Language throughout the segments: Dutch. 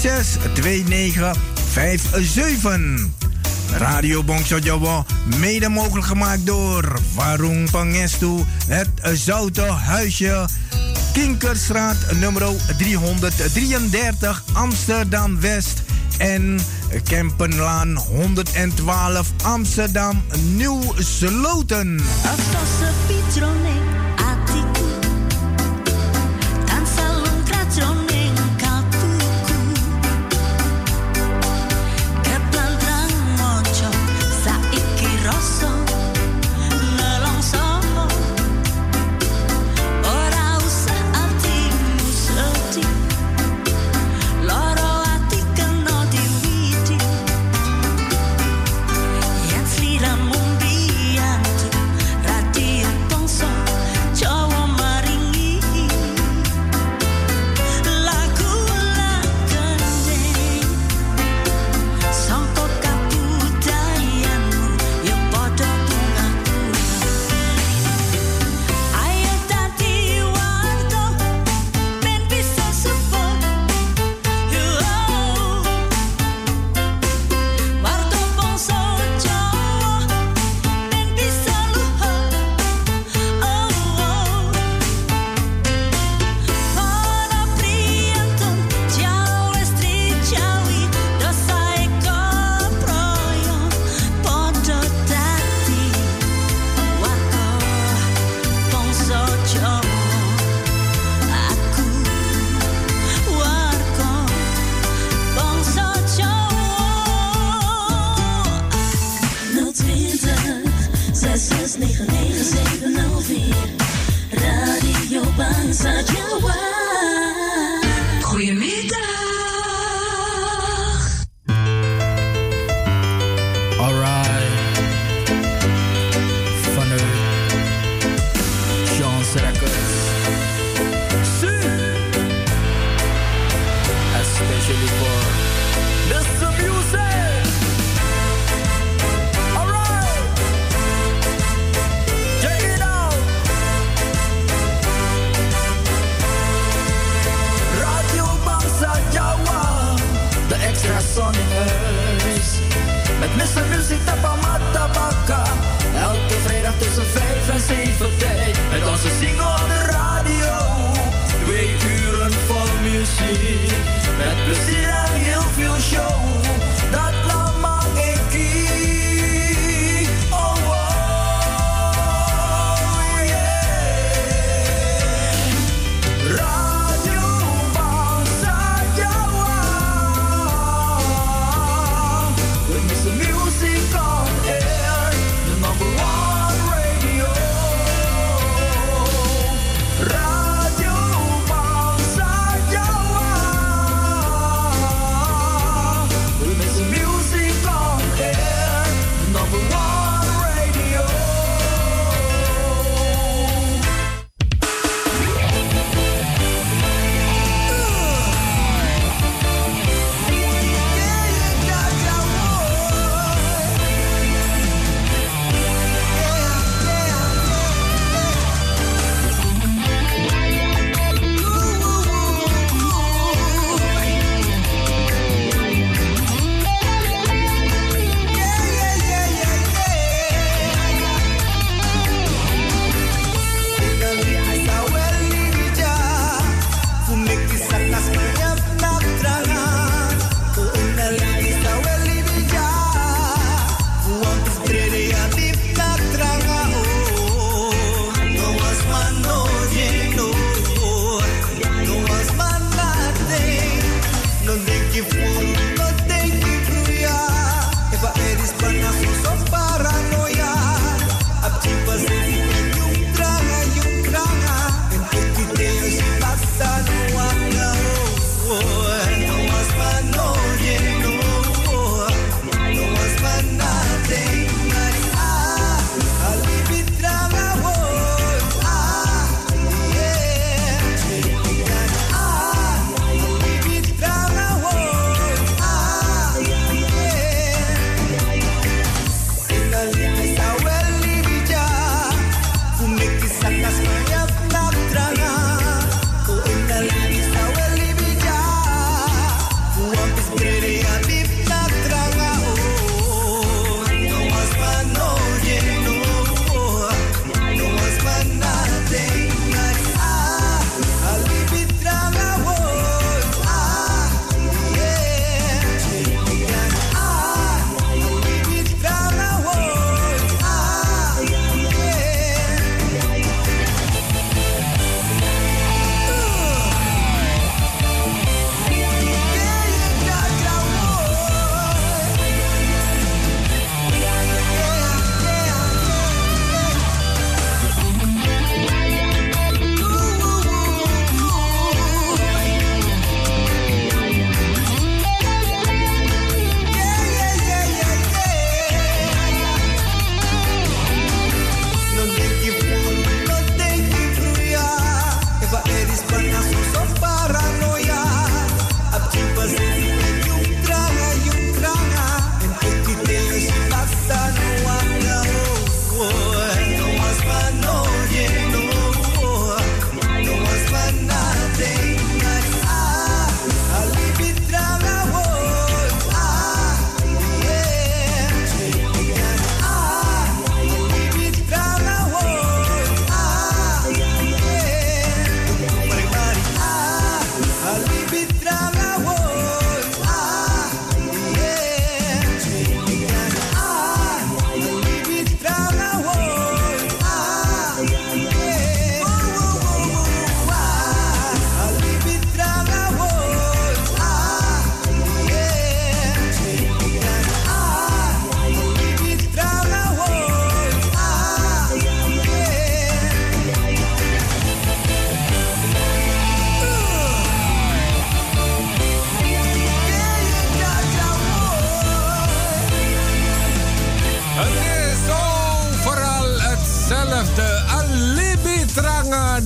362957. Radio Bongsojowo, mede mogelijk gemaakt door Warung Pangestu, het Zoute Huisje, Kinkerstraat nummer 333 Amsterdam West en Kempenlaan 112 Amsterdam Nieuw Sloten.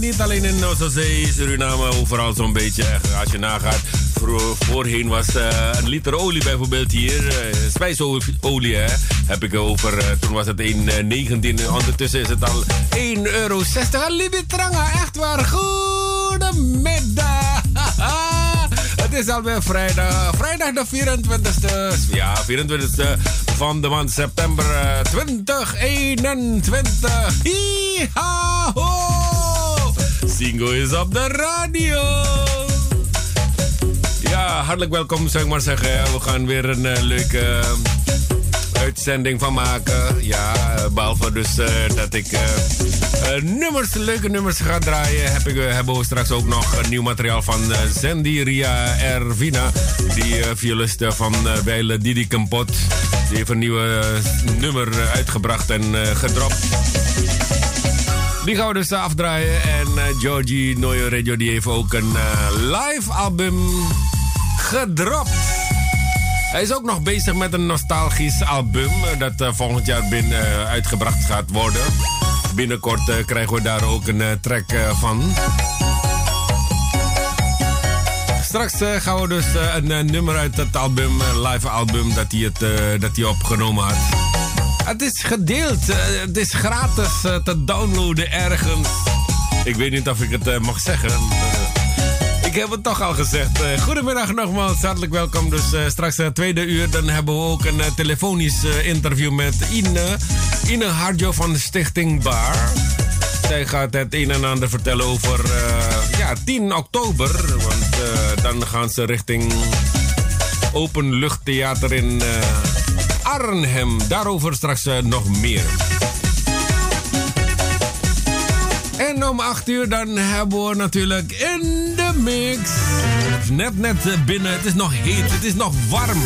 Niet alleen in Noordzee, Suriname, overal zo'n beetje. Als je nagaat, voorheen was een liter olie bijvoorbeeld hier, spijsolie hè, heb ik over. toen was het 1,19. Ondertussen is het al 1,60 euro. Libitranga, echt waar. Goedemiddag. Het is alweer vrijdag. Vrijdag de 24e. Ja, 24e van de maand september 2021. Hiha Singo is op de radio. Ja, hartelijk welkom zou ik maar zeggen. We gaan weer een uh, leuke uitzending van maken. Ja, behalve dus uh, dat ik nummers, leuke nummers ga draaien, heb ik, hebben we straks ook nog nieuw materiaal van Sandy Ria Ervina. Die violiste van Weile Didi Kempot. Die heeft een nieuwe nummer uitgebracht en gedropt. Die gaan we dus afdraaien. En Georgie Noyo Radio die heeft ook een live album gedropt. Hij is ook nog bezig met een nostalgisch album eh, dat uh, volgend jaar binnen, uh, uitgebracht gaat worden. Binnenkort uh, krijgen we daar ook een track van. Straks gaan we dus een nummer uit het album, live album, dat hij, het, dat hij opgenomen had. Het is gedeeld, het is gratis te downloaden ergens. Ik weet niet of ik het mag zeggen ik heb het toch al gezegd. Goedemiddag nogmaals, hartelijk welkom. Dus straks uh, tweede uur, dan hebben we ook een telefonisch interview met Ine. Ine Harjo van de Stichting Bar. Zij gaat het een en ander vertellen over ja, 10 oktober. Want dan gaan ze richting Openluchttheater in Arnhem. Daarover straks nog meer. En om 8 uur dan hebben we natuurlijk in de mix. Net net binnen, het is nog heet, het is nog warm.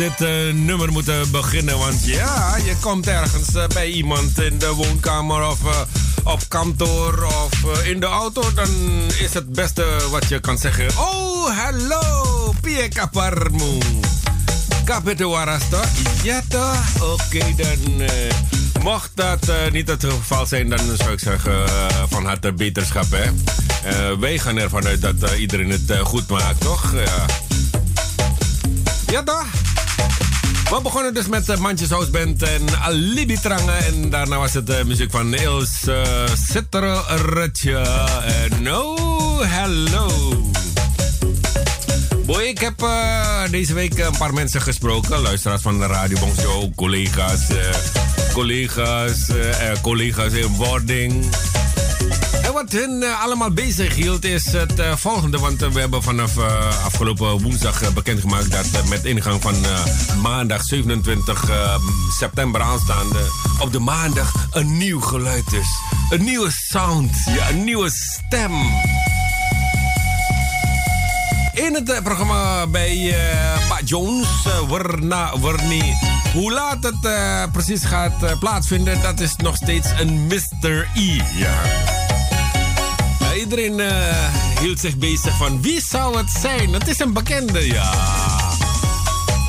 Dit uh, nummer moeten beginnen. Want ja, je komt ergens uh, bij iemand in de woonkamer of uh, op kantoor of in de auto. Dan is het beste wat je kan zeggen. Oh, hallo, Pie Kaparmu. Kapite waras toch? Ja toch? Oké, dan... Mocht dat niet het geval zijn, dan zou ik zeggen van harte beterschap. Hè? Wij gaan ervan uit dat iedereen het goed maakt, toch? Ja, toch? We begonnen dus met uh, Mandjes Houseband en Alibi Trangen. En daarna was het uh, muziek van Niels uh, Sitteretje. En oh, hello. Boy, ik heb deze week een paar mensen gesproken. Luisteraars van de Radio Show, collega's, collega's, collega's in wording. Wat hen uh, allemaal bezig hield is het uh, volgende. Want uh, we hebben vanaf afgelopen woensdag bekendgemaakt dat met ingang van maandag 27 september aanstaande op de maandag een nieuw geluid is. Een nieuwe sound, ja, een nieuwe stem. In het programma bij Pa Jones, Warna Warni. Hoe laat het precies gaat plaatsvinden, dat is nog steeds een Mr. E. Ja iedereen uh, hield zich bezig van wie zou het zijn? Het is een bekende, ja.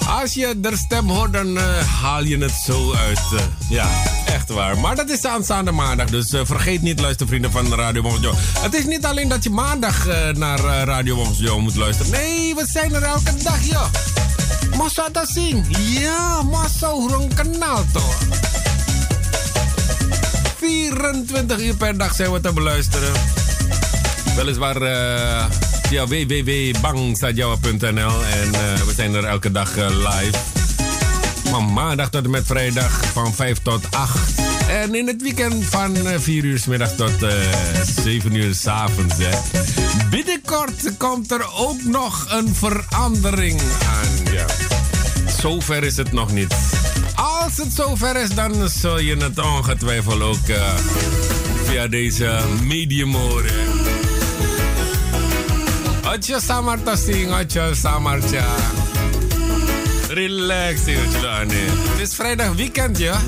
Als je de stem hoort, dan uh, haal je het zo uit. Uh, ja, echt waar. Maar dat is aanstaande maandag, dus vergeet niet, luistervrienden van Radio Bonjo. Het is niet alleen dat je maandag naar Radio Bonjo moet luisteren. Nee, we zijn er elke dag, joh. Massa dat zien? Ja, massa een kanaal toch? 24 uur per dag zijn we te beluisteren. Weliswaar uh, via www.bangsadjawa.nl en uh, we zijn er elke dag uh, live. Van maandag tot en met vrijdag van 5 tot 8. En in het weekend van 4 uur s middag tot 7 uur s avonds. Hè. Binnenkort komt er ook nog een verandering aan. Ja. Zover is het nog niet. Als het zover is, dan zul je het ongetwijfeld ook via deze medium horen. Ocho samarta sing, ocho samartja. Relax, joh, Het is vrijdag weekend, ja.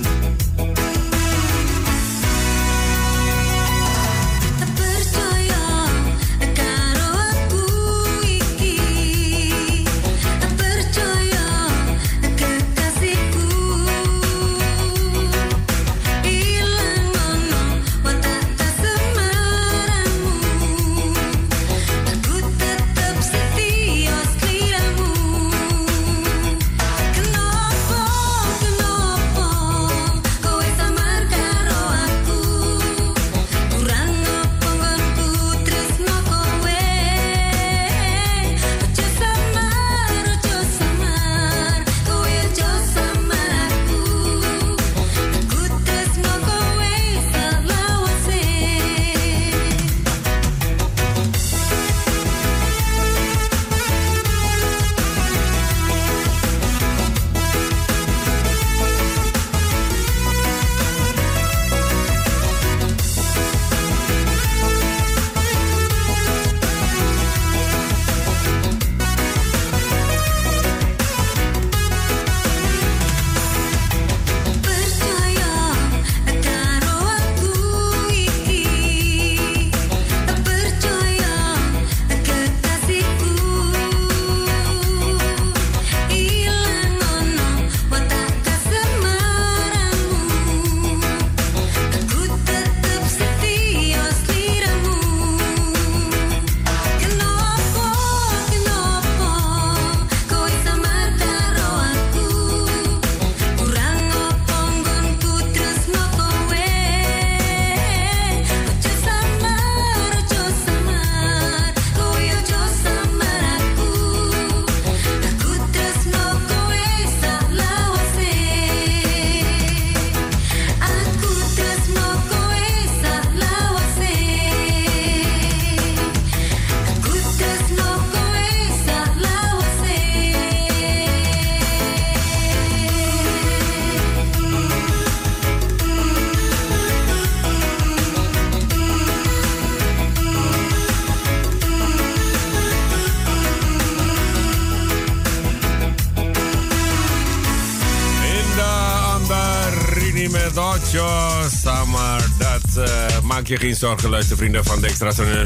Maak je geen zorgen, luistervrienden van de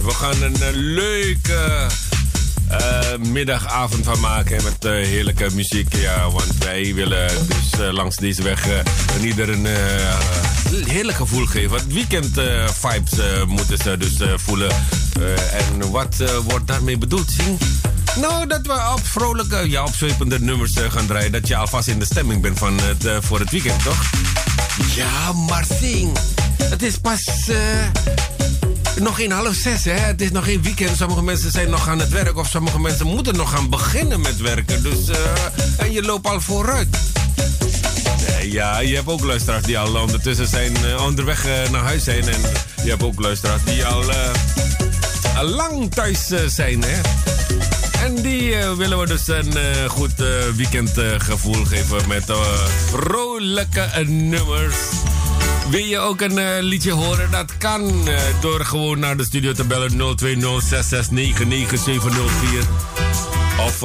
We gaan een uh, leuke uh, middagavond van maken met heerlijke muziek. Ja, want wij willen dus langs deze weg een ieder een heerlijk gevoel geven. Het weekend vibes moeten ze dus voelen. en wat wordt daarmee bedoeld, zien? Nou, dat we op vrolijke, ja, opzwepende nummers gaan draaien. Dat je alvast in de stemming bent van het, voor het weekend, toch? Ja, maar zing. Het is pas uh, nog geen half zes, hè? Het is nog geen weekend. Sommige mensen zijn nog aan het werk. Of sommige mensen moeten nog gaan beginnen met werken. Dus, en je loopt al vooruit. Ja, je hebt ook luisteraars die al ondertussen zijn onderweg naar huis zijn. En je hebt ook luisteraars die al lang thuis zijn, hè? En die willen we dus een goed weekendgevoel geven met vrolijke nummers. Wil je ook een liedje horen? Dat kan door gewoon naar de studio te bellen 02066999704. Of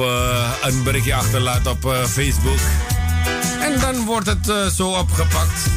een berichtje achterlaten op Facebook. En dan wordt het zo opgepakt.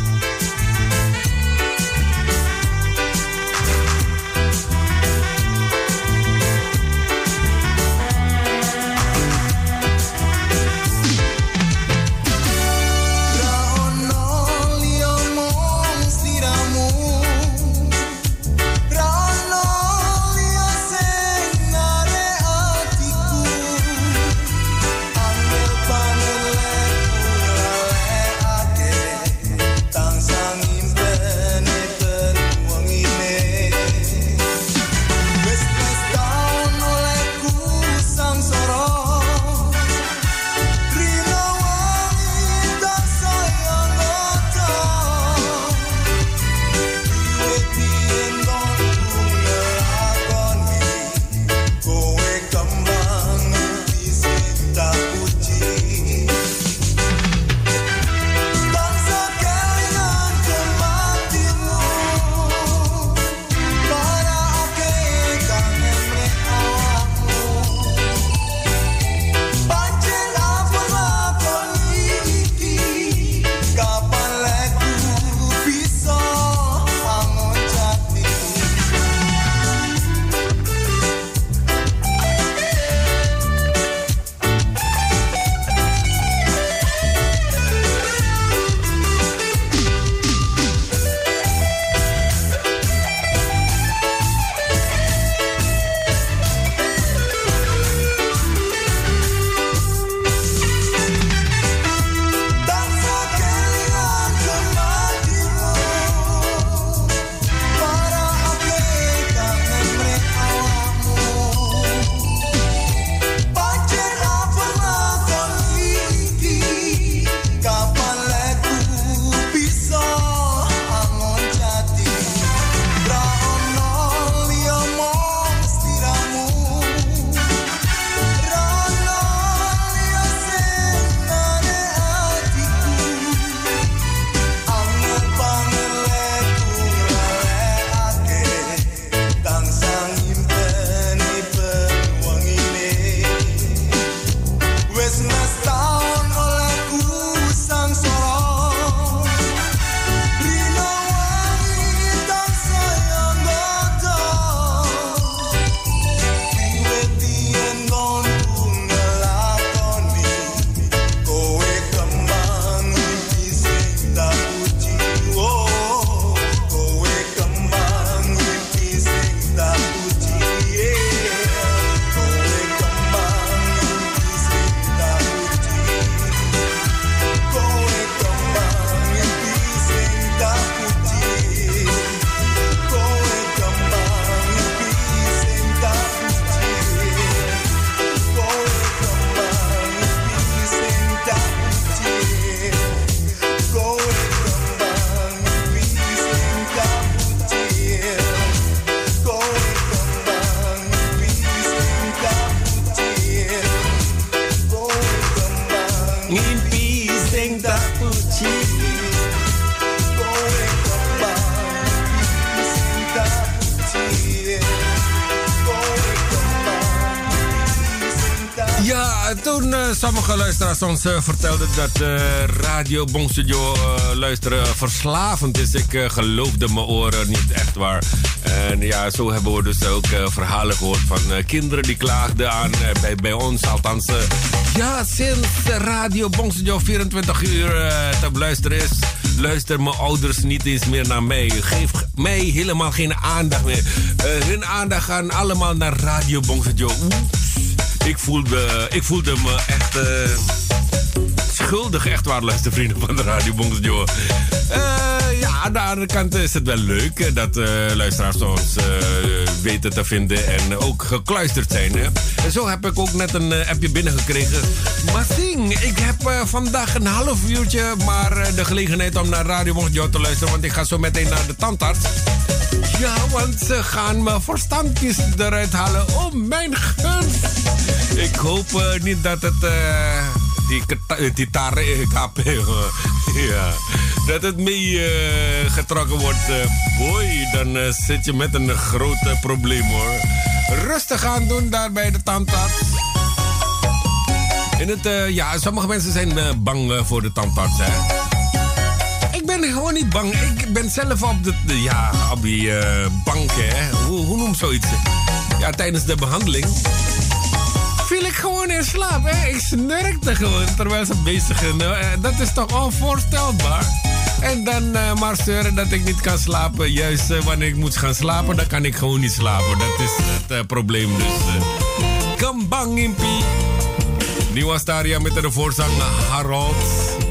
Luisteraars ons uh, vertelden dat uh, Radio Bongstudio luisteren verslavend is. Ik geloofde mijn oren niet echt waar. En ja, zo hebben we dus ook verhalen gehoord van kinderen die klaagden aan bij, bij ons. Althans, ja, sinds Radio Bongstudio 24 uur te beluisteren is, luisteren mijn ouders niet eens meer naar mij. Geef mij helemaal geen aandacht meer. hun aandacht gaan allemaal naar Radio Bongstudio. Ik voelde, ik voelde me echt uh, schuldig, echt waar, luistervrienden van de Radio Bongos uh, ja, aan de andere kant is het wel leuk dat uh, luisteraars ons weten te vinden en ook gekluisterd zijn. Hè? En zo heb ik ook net een appje binnengekregen. Masing, ik heb vandaag een half uurtje maar de gelegenheid om naar Radio Bongos te luisteren, want ik ga zo meteen naar de tandarts. Ja, want ze gaan me verstandjes eruit halen. Oh, mijn gunst. Ik hoop uh, niet dat het... Uh, die, die tare KP, ja, dat het mee uh, getrokken wordt. boy, dan zit je met een groot probleem hoor. Rustig aan doen daar bij de tandarts. In het, ja, sommige mensen zijn bang voor de tandarts, hè ben gewoon niet bang. Ik ben zelf op, de, ja, op bank, hè. Hoe, hoe noem zoiets? Ja, tijdens de behandeling ik slaap, hè. Ik snurkte gewoon terwijl ze bezig zijn. Eh, dat is toch onvoorstelbaar? En dan uh, maar zeuren dat ik niet kan slapen. Juist wanneer ik moet gaan slapen, dan kan ik gewoon niet slapen. Dat is het probleem dus. Kom bang, impie. Nieuwe Staria met de voorzang Harold.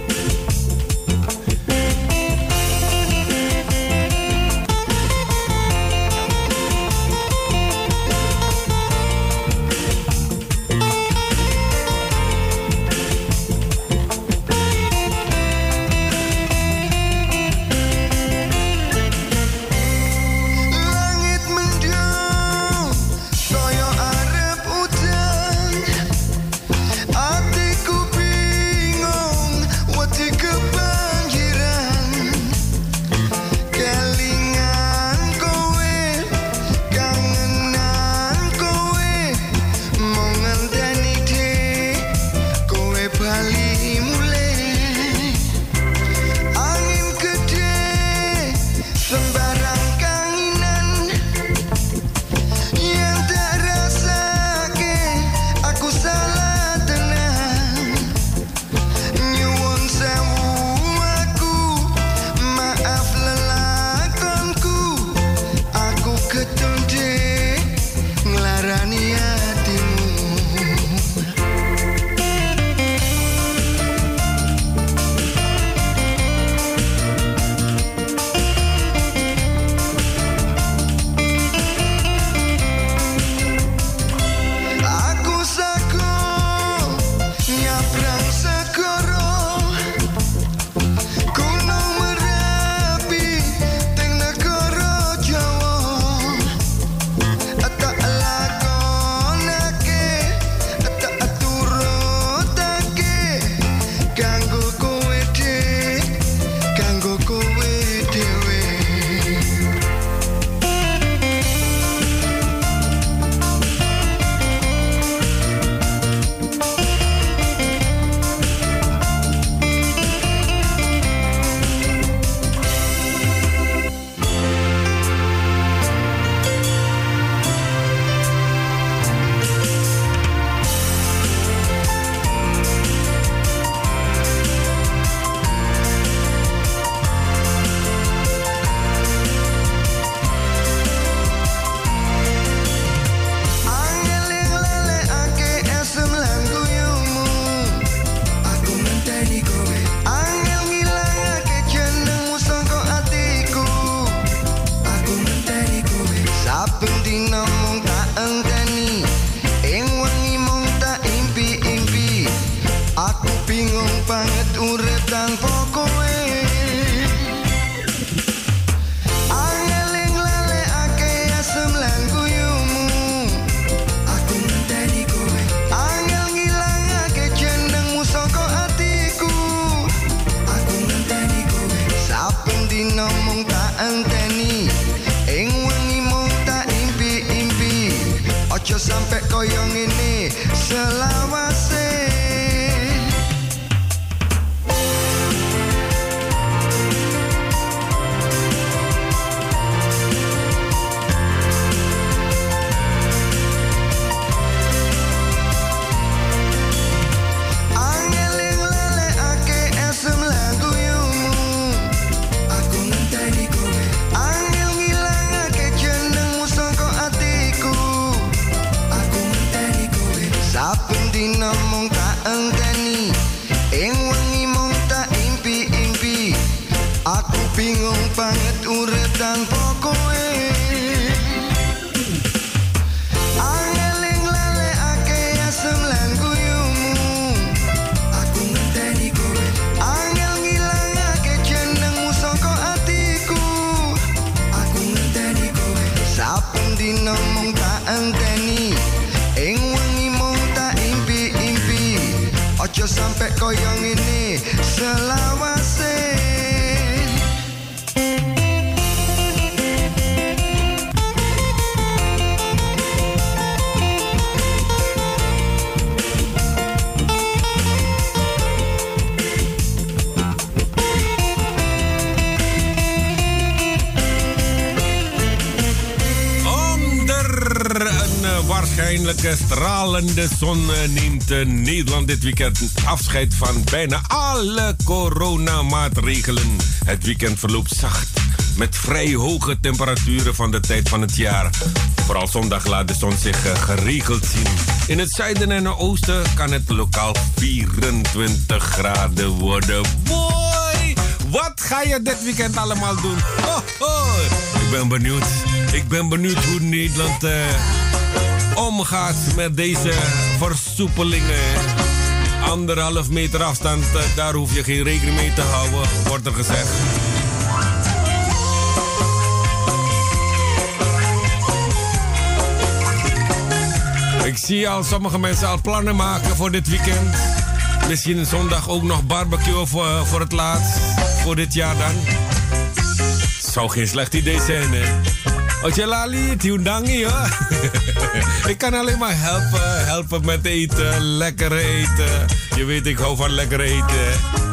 Stralende zon eh, neemt eh, Nederland dit weekend afscheid van bijna alle coronamaatregelen. Het weekend verloopt zacht met vrij hoge temperaturen van de tijd van het jaar. Vooral zondag laat de zon zich eh, geregeld zien. In het zuiden en oosten kan het lokaal 24 graden worden. Boy, wat ga je dit weekend allemaal doen? Oh, Ik ben benieuwd. Ik ben benieuwd hoe Nederland omgaat met deze versoepelingen. Anderhalf meter afstand, eh, daar hoef je geen rekening mee te houden, wordt er gezegd. Ik zie al sommige mensen al plannen maken voor dit weekend. Misschien zondag ook nog barbecue voor, eh, voor het laatst. Voor dit jaar dan. Zou geen slecht idee zijn, hè? Oce lali, diundangi hoor. ik kan alleen maar helpen, helpen met eten, lekker eten. Je weet, ik hou van lekker eten.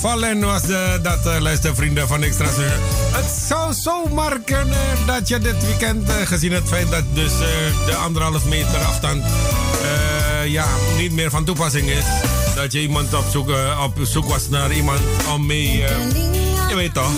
Vallen was de, dat uh, luistervrienden van Extra Het zou zomaar kunnen dat je dit weekend, uh, gezien het feit dat dus de anderhalf meter afstand ja, niet meer van toepassing is, dat je iemand op zoek, op zoek was naar iemand om mee, je weet toch.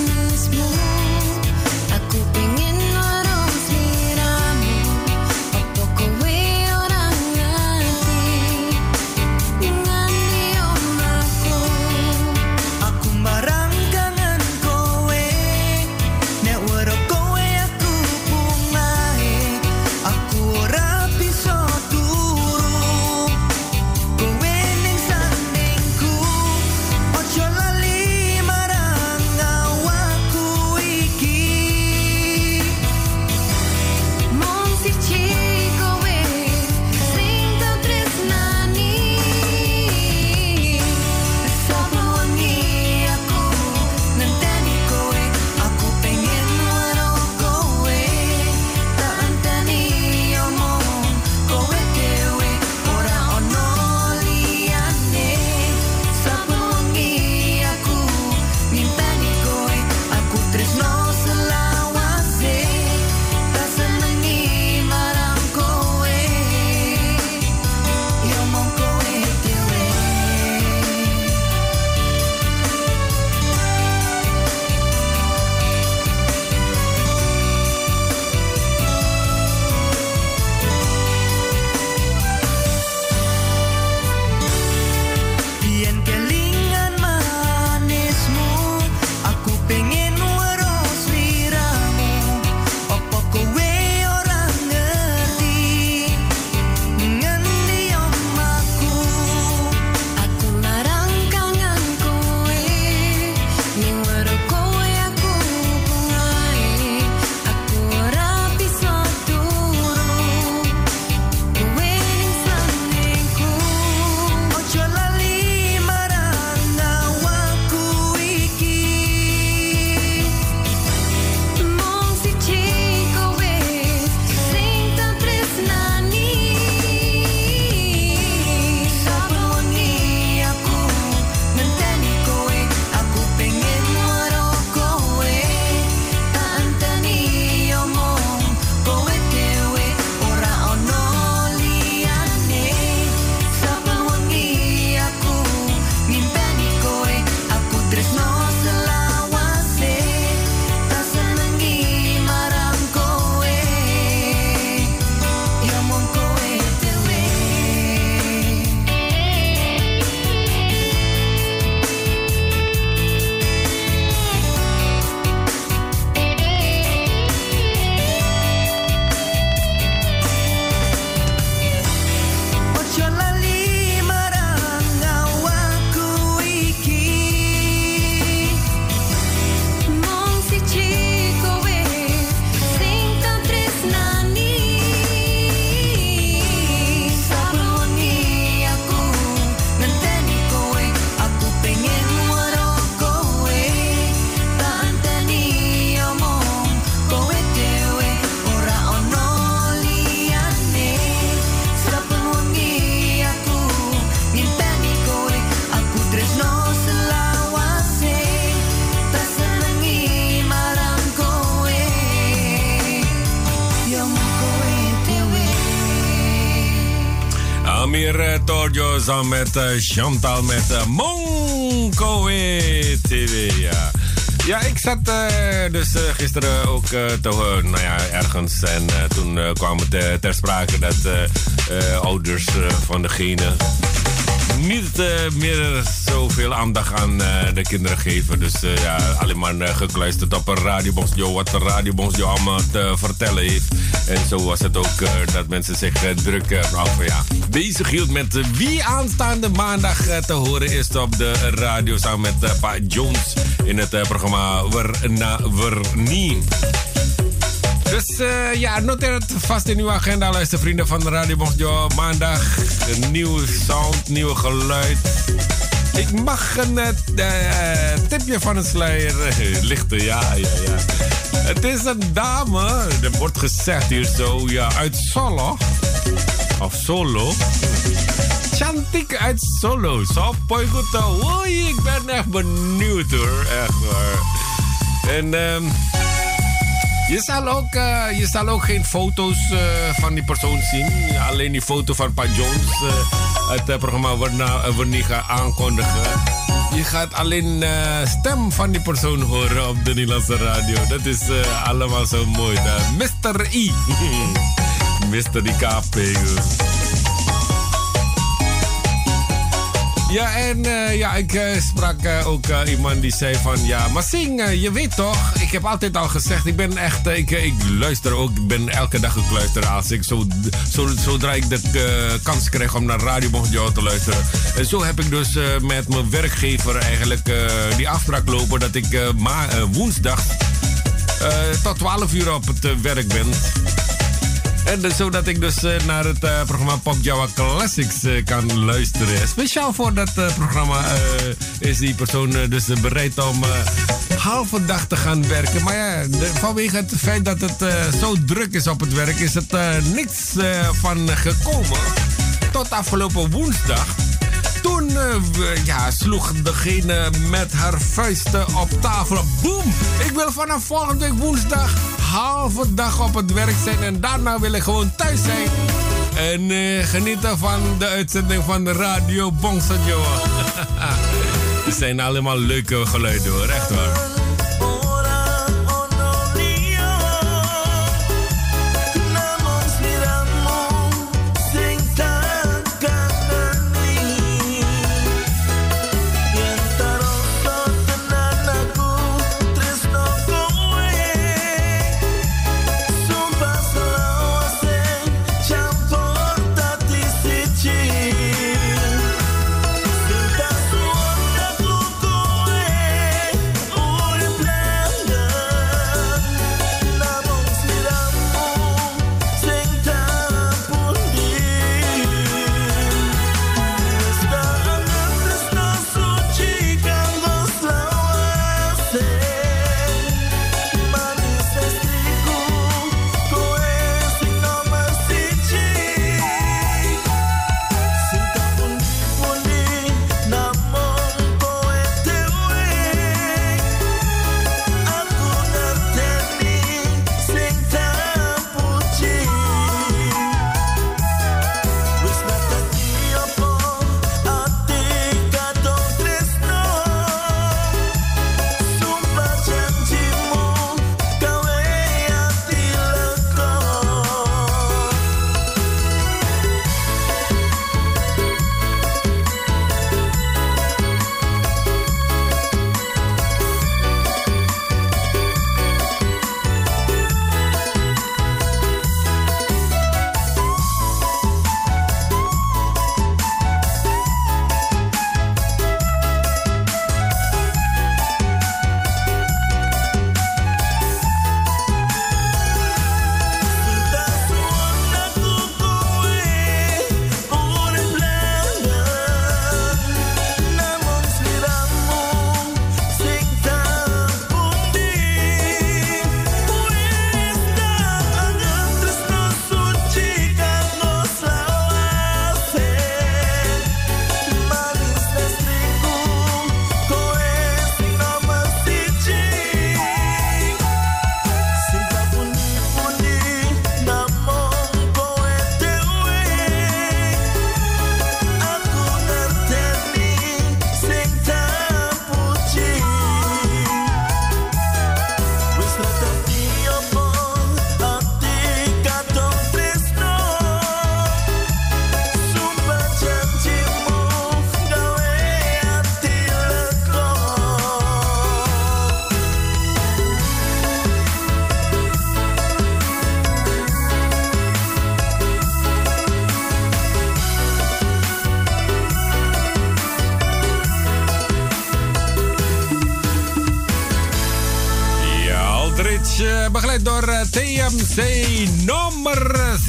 Samen met uh, Chantal met uh, Monko TV. Ja. ja, ik zat uh, dus gisteren ook te, nou ja, ergens en toen kwam het ter sprake dat ouders van degene niet meer zoveel aandacht aan de kinderen geven. Dus ja, alleen maar gekluisterd op een radiobox wat de radiobox allemaal te vertellen heeft. En zo was het ook dat mensen zich druk uh, ja, bezig hield met wie aanstaande maandag eh, te horen is op de radio samen met Pa Jones in het programma Werna Wernie. Dus ja, noteer het vast in uw agenda, luister vrienden van de Radio Mochtjo. Maandag een nieuwe sound, nieuwe geluid. Ik mag een tipje van een sluier lichten, ja, ja, ja. Het is een dame, er wordt gezegd hier zo, ja, uit Zollo. Of Solo. Chantiek uit Solo. Zo, goed. Oei, ik ben echt benieuwd hoor. Echt waar. En um, je, zal ook, uh, je zal ook geen foto's uh, van die persoon zien. Alleen die foto van Pa Jones. Uh, het programma wanneer gaan aankondigen. Je gaat alleen stem van die persoon horen op de Nederlandse radio. Dat is allemaal zo mooi. Mr. I. Mr. IKP. Ja, en uh, ja, ik uh, sprak uh, ook iemand die zei van... Ja, maar zing, je weet toch... Ik heb altijd al gezegd, ik ben echt... ik, luister ook, ik ben elke dag gekluisterd als ik zo, zo, zodra ik de kans krijg om naar Radio te luisteren. En zo heb ik dus met mijn werkgever eigenlijk die afspraak lopen... dat ik ma woensdag tot 12 uur op het werk ben... En dus, zodat ik dus uh, naar het uh, programma Pop Java Classics uh, kan luisteren. Speciaal voor dat programma is die persoon dus bereid om halve dag te gaan werken. Maar ja, vanwege het feit dat het zo druk is op het werk, is het niks van gekomen. Tot afgelopen woensdag. Toen ja, sloeg degene met haar vuisten op tafel. Boom! Ik wil vanaf volgende week woensdag halve dag op het werk zijn en daarna wil ik gewoon thuis zijn. En uh, genieten van de uitzending van de radio Bongsa Joa. Het zijn allemaal leuke geluiden hoor, echt waar.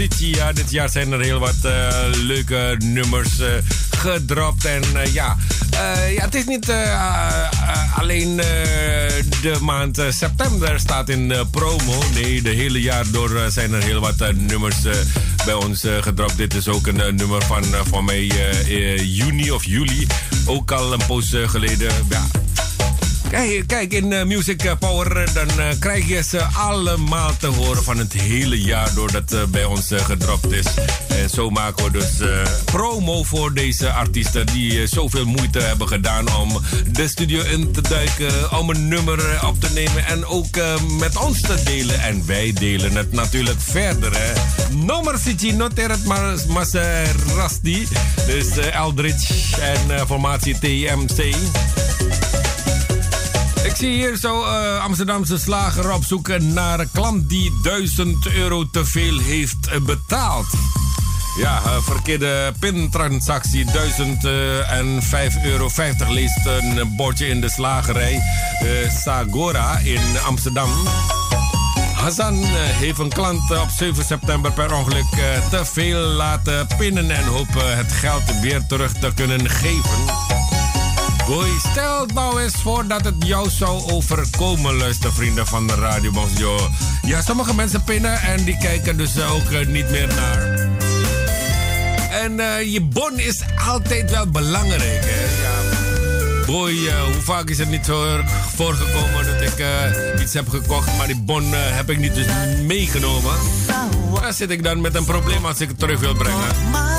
City. Ja, dit jaar zijn er heel wat uh, leuke nummers uh, gedropt. En ja, ja, het is niet alleen de maand september staat in promo. Nee, de hele jaar door zijn er heel wat nummers bij ons gedropt. Dit is ook een nummer van, van mij juni of juli. Ook al een poos geleden. Ja, Kijk, in uh, Music eh, Power, eh, dan uh, krijg je ze allemaal te horen van het hele jaar doordat uh, bij ons gedropt is. En zo maken we dus promo voor deze artiesten die zoveel moeite hebben gedaan om de studio in te duiken, om een nummer op te nemen en ook met ons te delen. En wij delen het natuurlijk verder. Hè. Nummer City, noteer het maar, Maserasti. Dus Eldridge en formatie TMC. Zie hier zo uh, Amsterdamse slager opzoeken naar een klant die 1000 euro te veel heeft betaald. Ja, uh, verkeerde pintransactie 1005 euro 50 leest een bordje in de slagerij Sagora in Amsterdam. Hassan heeft een klant op 7 september per ongeluk te veel laten pinnen en hoopt het geld weer terug te kunnen geven. Boy, stel nou eens voor dat het jou zou overkomen, luistervrienden van de Radio. Ja, sommige mensen pinnen en die kijken dus ook uh, niet meer naar. En uh, je bon is altijd wel belangrijk, hè? Ja. Boy, uh, hoe vaak is het niet voorgekomen dat ik iets heb gekocht, maar die bon heb ik niet dus meegenomen? Daar zit ik dan met een probleem als ik het terug wil brengen.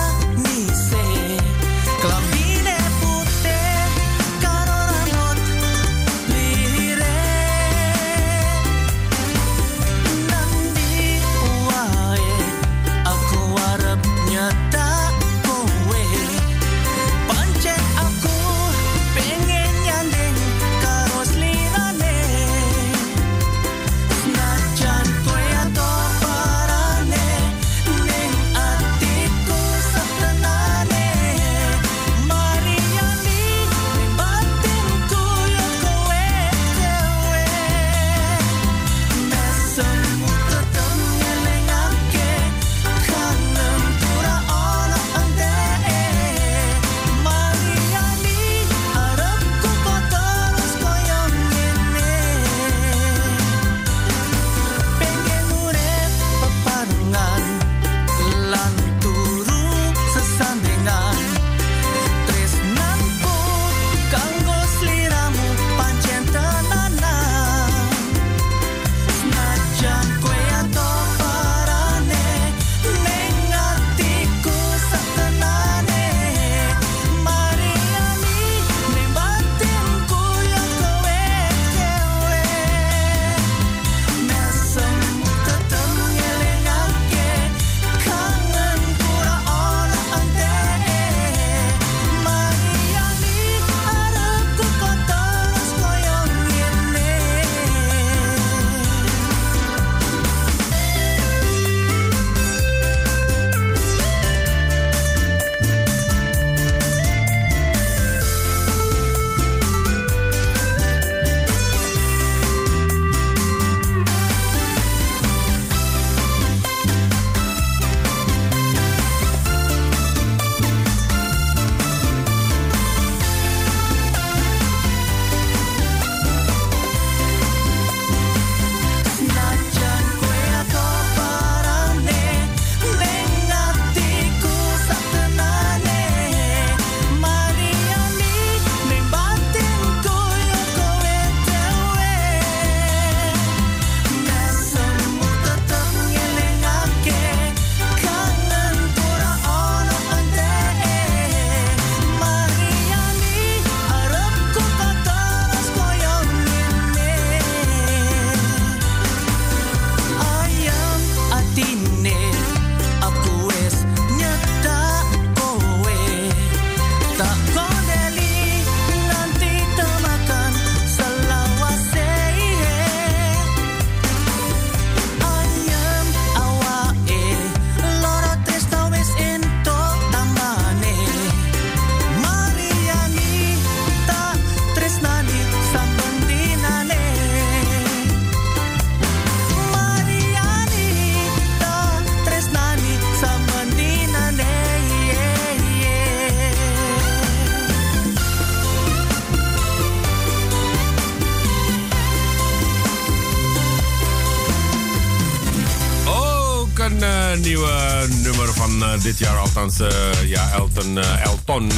Nieuwe nummer van uh, dit jaar, althans, uh, ja, Elton, Elton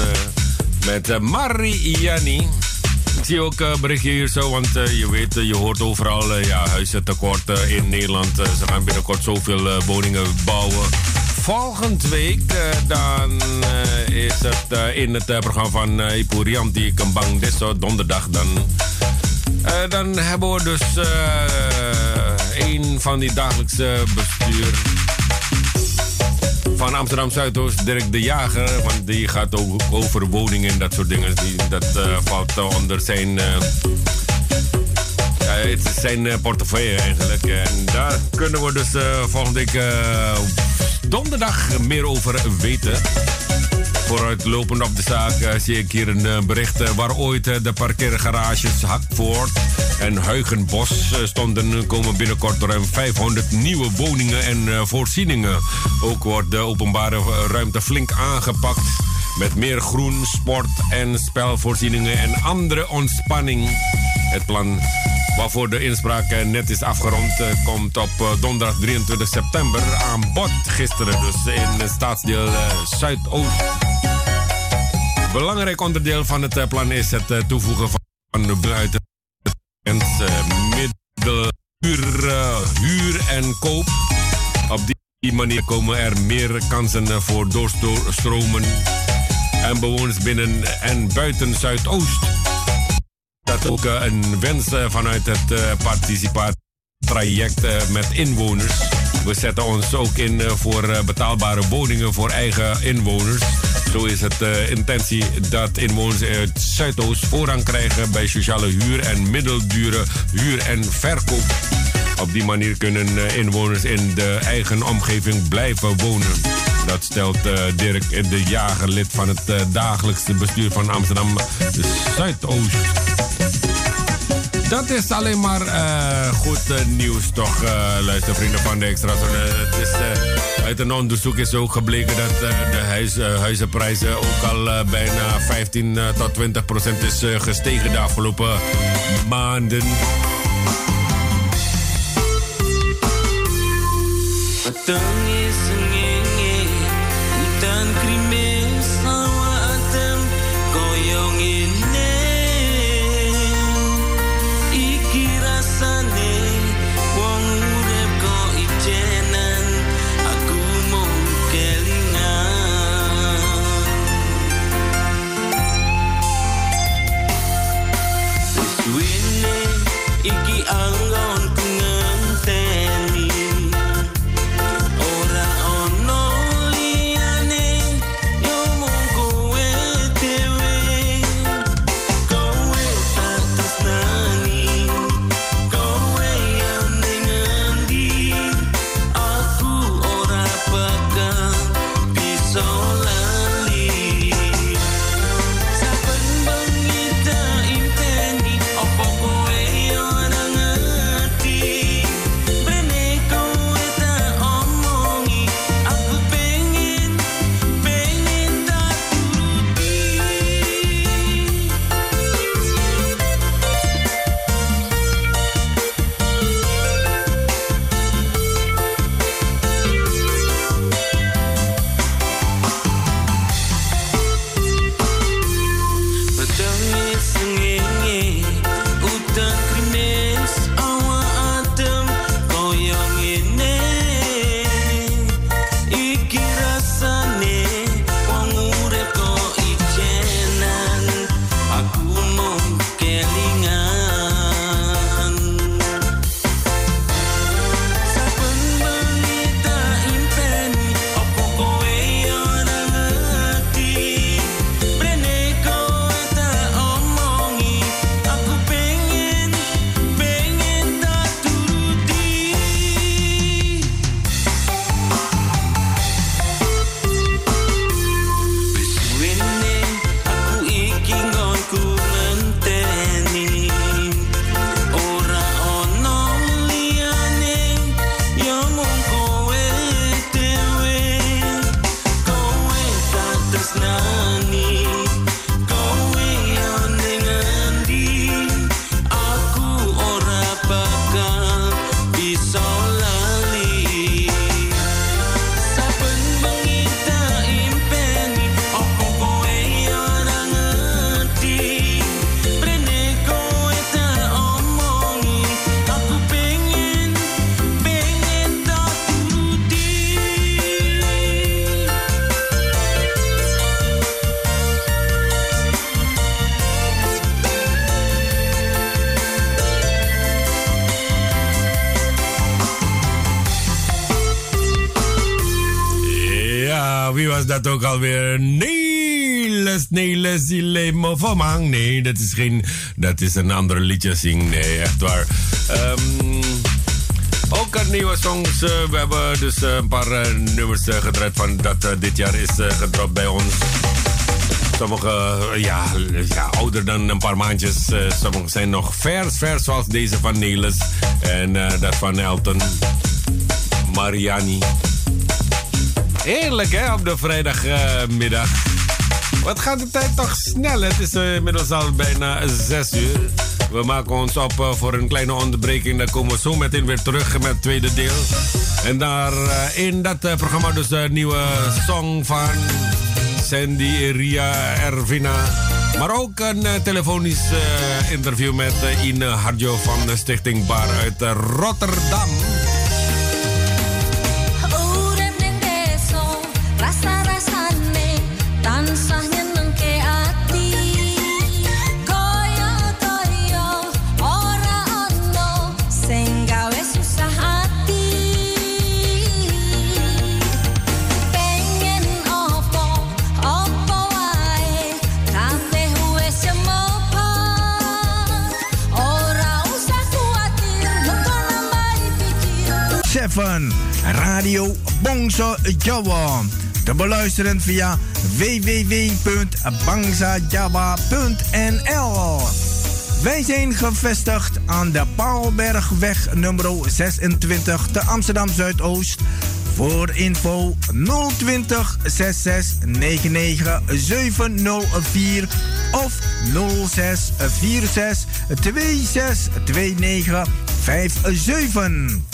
met Mariani. Ik zie ook uh, berichtje hier zo, want je weet, je hoort overal ja, huizentekort in Nederland. ze gaan binnenkort zoveel woningen bouwen. Volgende week dan is het in het programma van uh, Kembang Deso, donderdag dan. dan hebben we dus een van die dagelijkse bestuur van Amsterdam Zuidoost, Dirk de Jager. Want die gaat ook over woningen en dat soort dingen. Die, dat uh, valt onder zijn. Uh, ja, het is zijn portefeuille eigenlijk. En daar kunnen we dus volgende week donderdag meer over weten. Vooruitlopend op de zaak zie ik hier een bericht waar ooit de parkeergarages Hakvoort en Huigenbos stonden, komen binnenkort ruim 500 nieuwe woningen en voorzieningen. Ook wordt de openbare ruimte flink aangepakt met meer groen, sport en spelvoorzieningen en andere ontspanning. Het plan waarvoor de inspraak net is afgerond, komt op donderdag 23 september aan bod. Gisteren dus in staatsdeel Zuidoost. Belangrijk onderdeel van het plan is het toevoegen van buiten middelhuur, huur en koop. Op die manier komen er meer kansen voor doorstromen en bewoners binnen en buiten Zuidoost. Dat ook eh, een wens eh, vanuit het uh, participatietraject met inwoners. We zetten ons ook in voor betaalbare woningen voor eigen inwoners. Zo is het uh, intentie dat inwoners uit Zuidoost voorrang krijgen bij sociale huur en middeldure huur en verkoop. Op die manier kunnen inwoners in de eigen omgeving blijven wonen. Dat stelt Dirk de Jager, lid van het dagelijkse bestuur van Amsterdam Zuidoost. Dat is alleen maar uh, goed uh, nieuws, toch, uh, luistervrienden van de Extra het uit een onderzoek is ook gebleken dat de huis, huizenprijzen ook al bijna 15 tot 20 procent is gestegen de afgelopen maanden. Ook alweer? Neles, Neles, Ilemo van Nee, dat is geen... Dat is een ander liedje zing. Nee, echt waar. Um, ook een nieuwe songs. Uh, we hebben dus uh, een paar uh, nummers gedraaid van dat dit jaar is gedropt bij ons. Sommige ja, ja, ouder dan een paar maandjes. sommige zijn nog vers, vers zoals deze van Neles. En dat van Elton. Mariani. Heerlijk hè, op de vrijdagmiddag. Wat gaat de tijd toch snel? Het is inmiddels al bijna 6 uur. We maken ons op uh, voor een kleine onderbreking. Dan komen we zo meteen weer terug met het tweede deel. En daar uh, in dat programma dus de nieuwe song van Sandy Ria Ervina. Maar ook een telefonisch interview met Ine Harjo van de Stichting Bar uit Rotterdam. Radio Bongso Jawa. Te beluisteren via www.bangsajava.nl. Wij zijn gevestigd aan de Paalbergweg nummer 26 te Amsterdam Zuidoost. Voor info 020 66 99 704 of 06 46 26 29 57.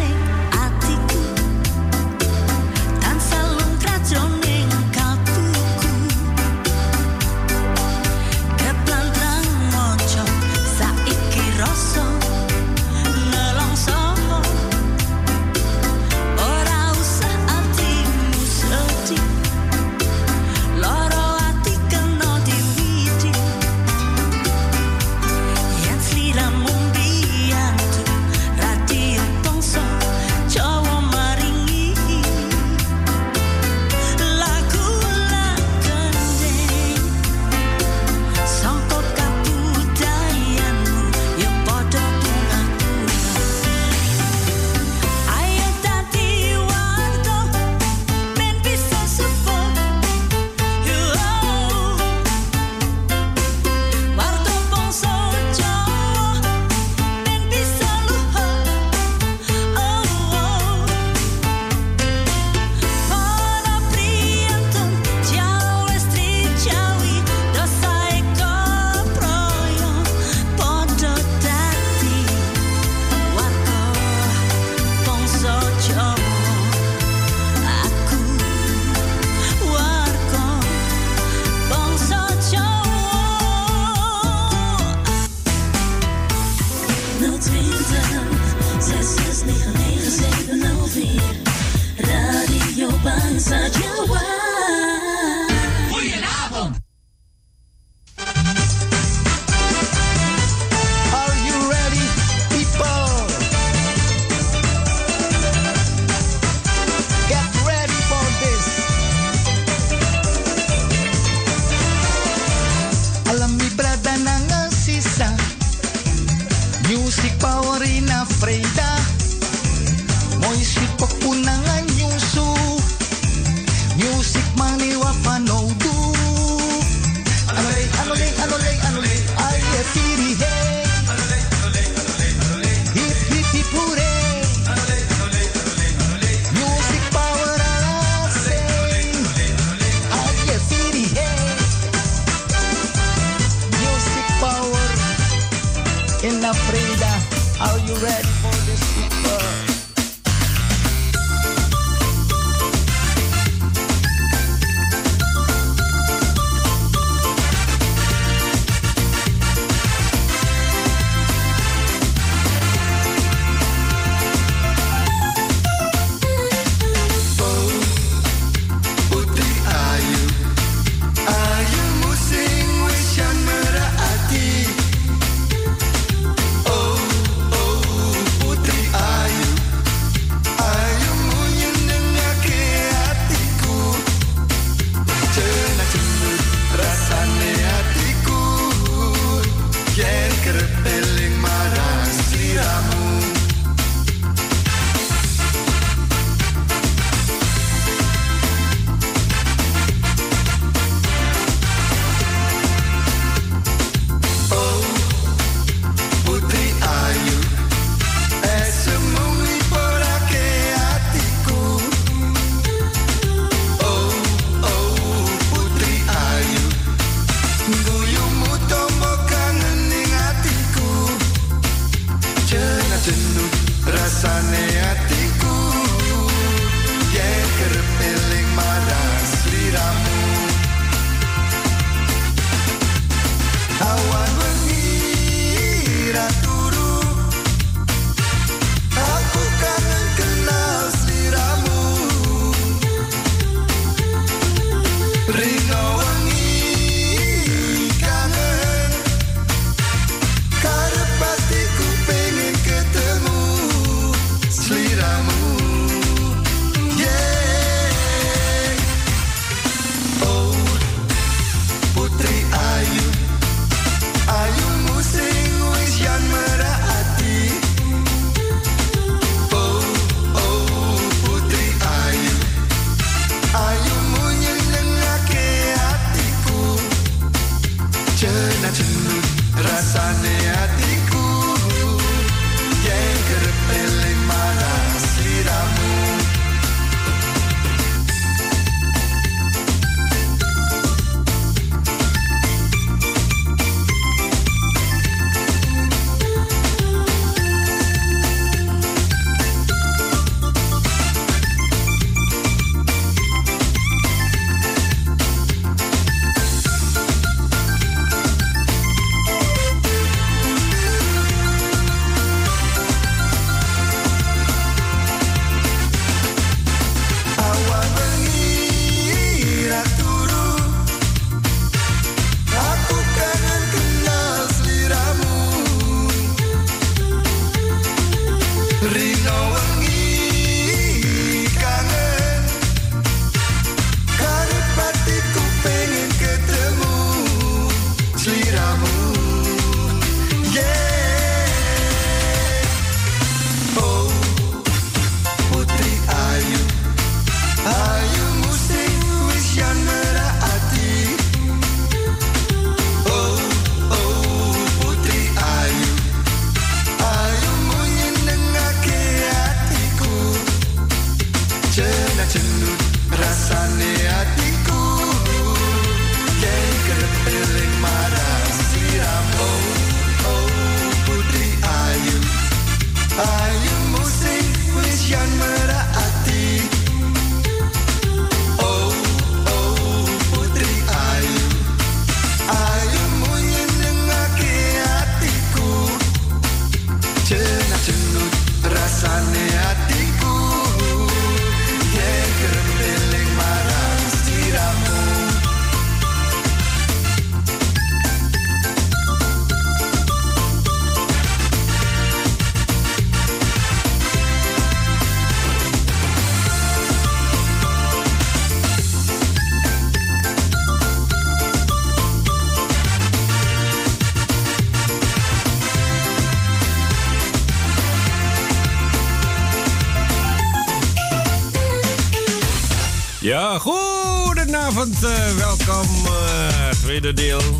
Deel.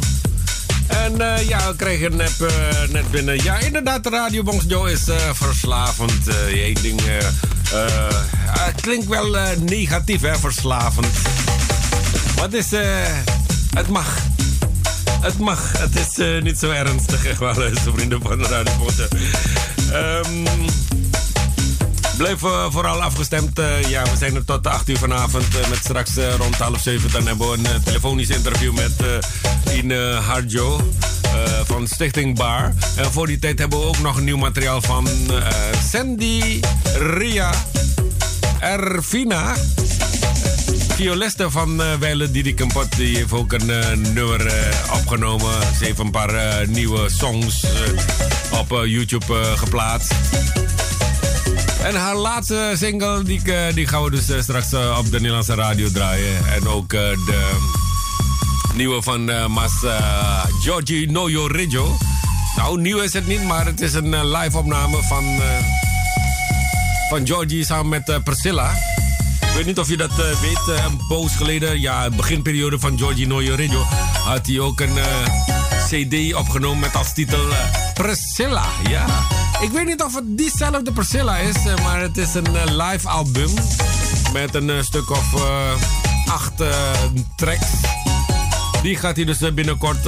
En eh, ja, we kregen net, eh, net binnen. Ja, inderdaad, de Radio Bongs Joe is eh, verslavend. Eén ding. het klinkt wel negatief, hè, verslavend. Het is. het mag. Het mag. Het is niet zo ernstig, echt wel, vrienden van de Radio. Blijf eh, vooral afgestemd. Eh, ja, we zijn er tot 8 uur vanavond. eh, met straks rond half 7 dan hebben we een telefonisch interview met Ine Harjo van Stichting Bar. En voor die tijd hebben we ook nog nieuw materiaal van Sandy Ria Ervina. Violiste van uh, Weile Didi Kempot. Die heeft ook een nummer opgenomen. Ze heeft een paar nieuwe songs op YouTube geplaatst. En haar laatste single, die, die gaan we dus uh, straks uh, op de Nederlandse radio draaien. En ook uh, de nieuwe van Mas Giorgi Noyo Reggio. Nou, nieuw is het niet, maar het is een live opname van, van Giorgi samen met Priscilla. Ik weet niet of je dat weet, een poos geleden, ja, beginperiode van Giorgi Noyo Reggio, had hij ook een CD opgenomen met als titel Priscilla. Ja. Ik weet niet of het diezelfde Priscilla is, maar het is een live album met een stuk of uh, acht uh, tracks. Die gaat hij dus binnenkort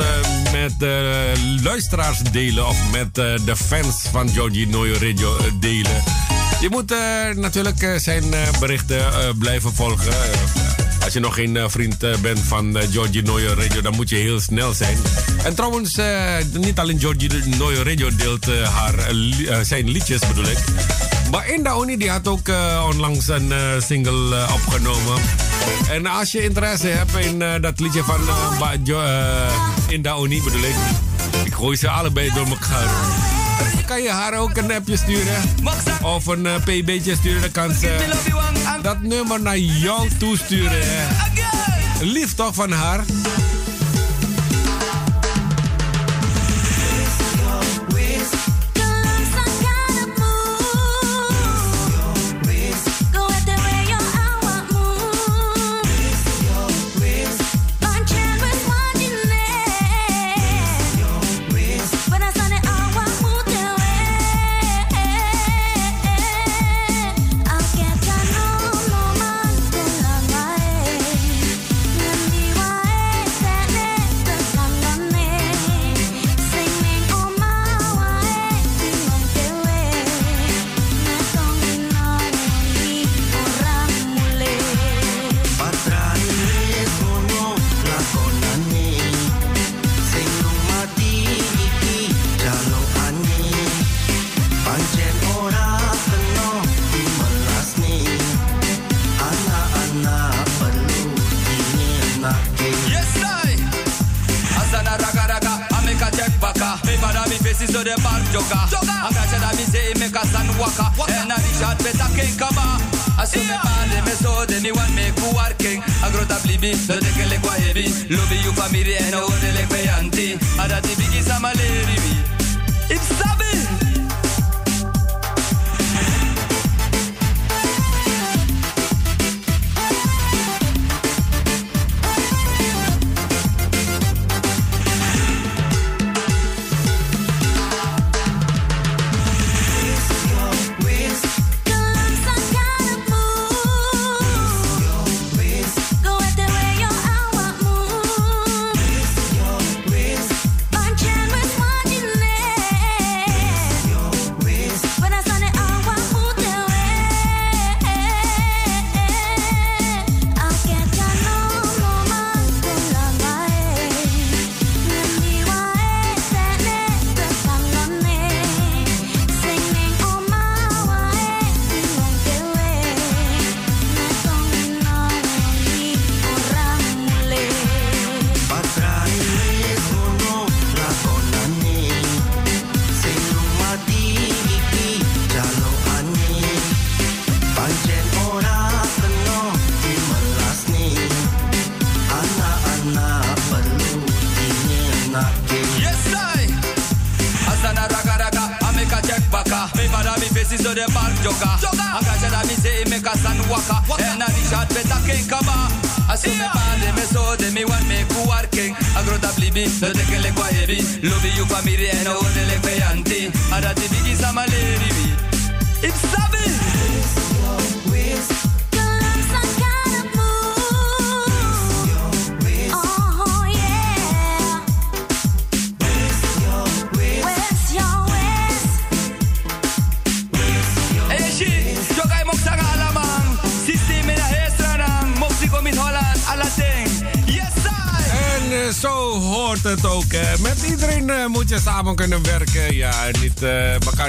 met de luisteraars delen. Of met de fans van Georgie Noyo Radio delen. Je moet natuurlijk zijn berichten blijven volgen. Als je nog geen vriend bent van Georgie Noyo Radio, dan moet je heel snel zijn. En trouwens, niet alleen Georgie Noyo Radio deelt haar, zijn liedjes bedoel ik. Maar Inda Oni die had ook onlangs een single opgenomen. En als je interesse hebt in dat liedje van Inda Oni bedoel ik. Ik gooi ze allebei door elkaar. Kan je haar ook een appje sturen? Of een pb'tje sturen? Dan kan ze dat nummer naar jou toesturen. Lief toch van haar?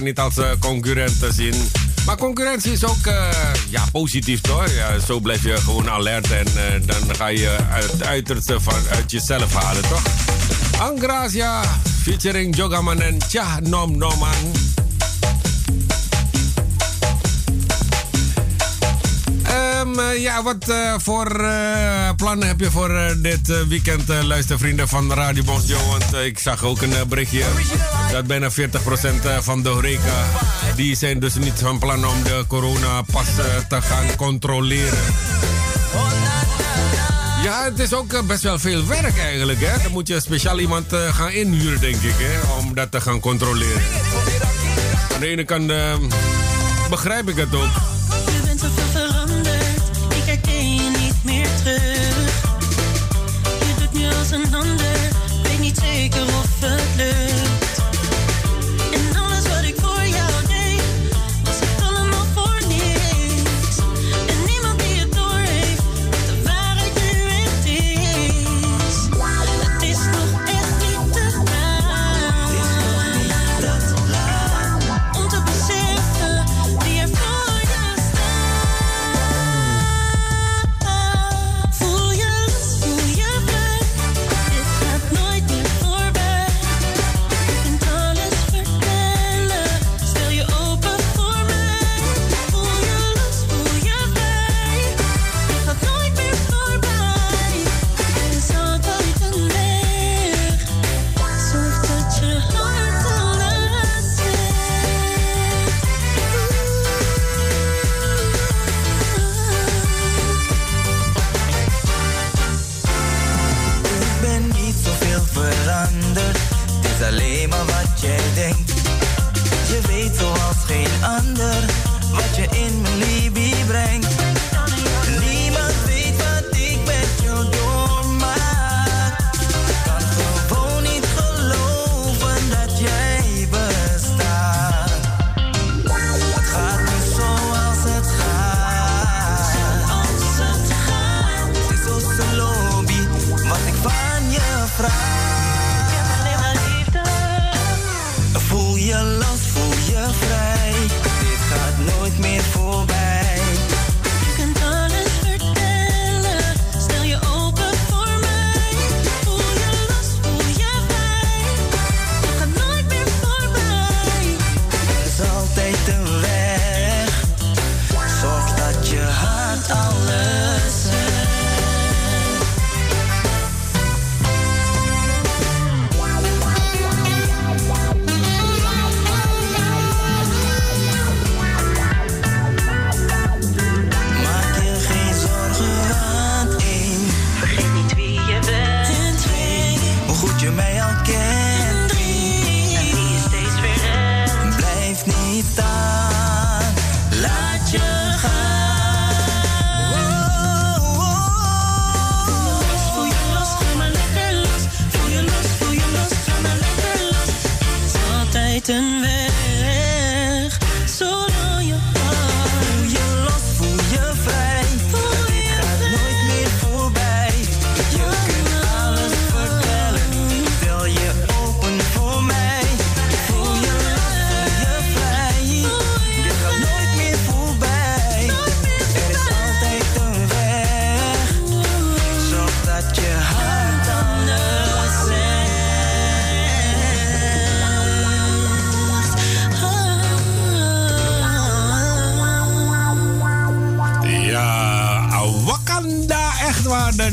Niet als uh, concurrenten zien. Maar concurrentie is ook uh, ja, positief, toch? Ja, zo blijf je gewoon alert en dan ga je het uiterste van, uit jezelf halen, toch? Angracia featuring Jogaman en Tja Nom Noman. Wat uh, voor uh, plannen heb je voor uh, dit weekend, luistervrienden van Radio Bos Joe? Want ik zag ook een berichtje dat bijna 40% van de horeca... die zijn dus niet van plan om de coronapas te gaan controleren. Ja, het is ook best wel veel werk eigenlijk. Hè? Dan moet je speciaal iemand gaan inhuren, denk ik, hè? om dat te gaan controleren. Aan de ene kant begrijp ik het ook. effortless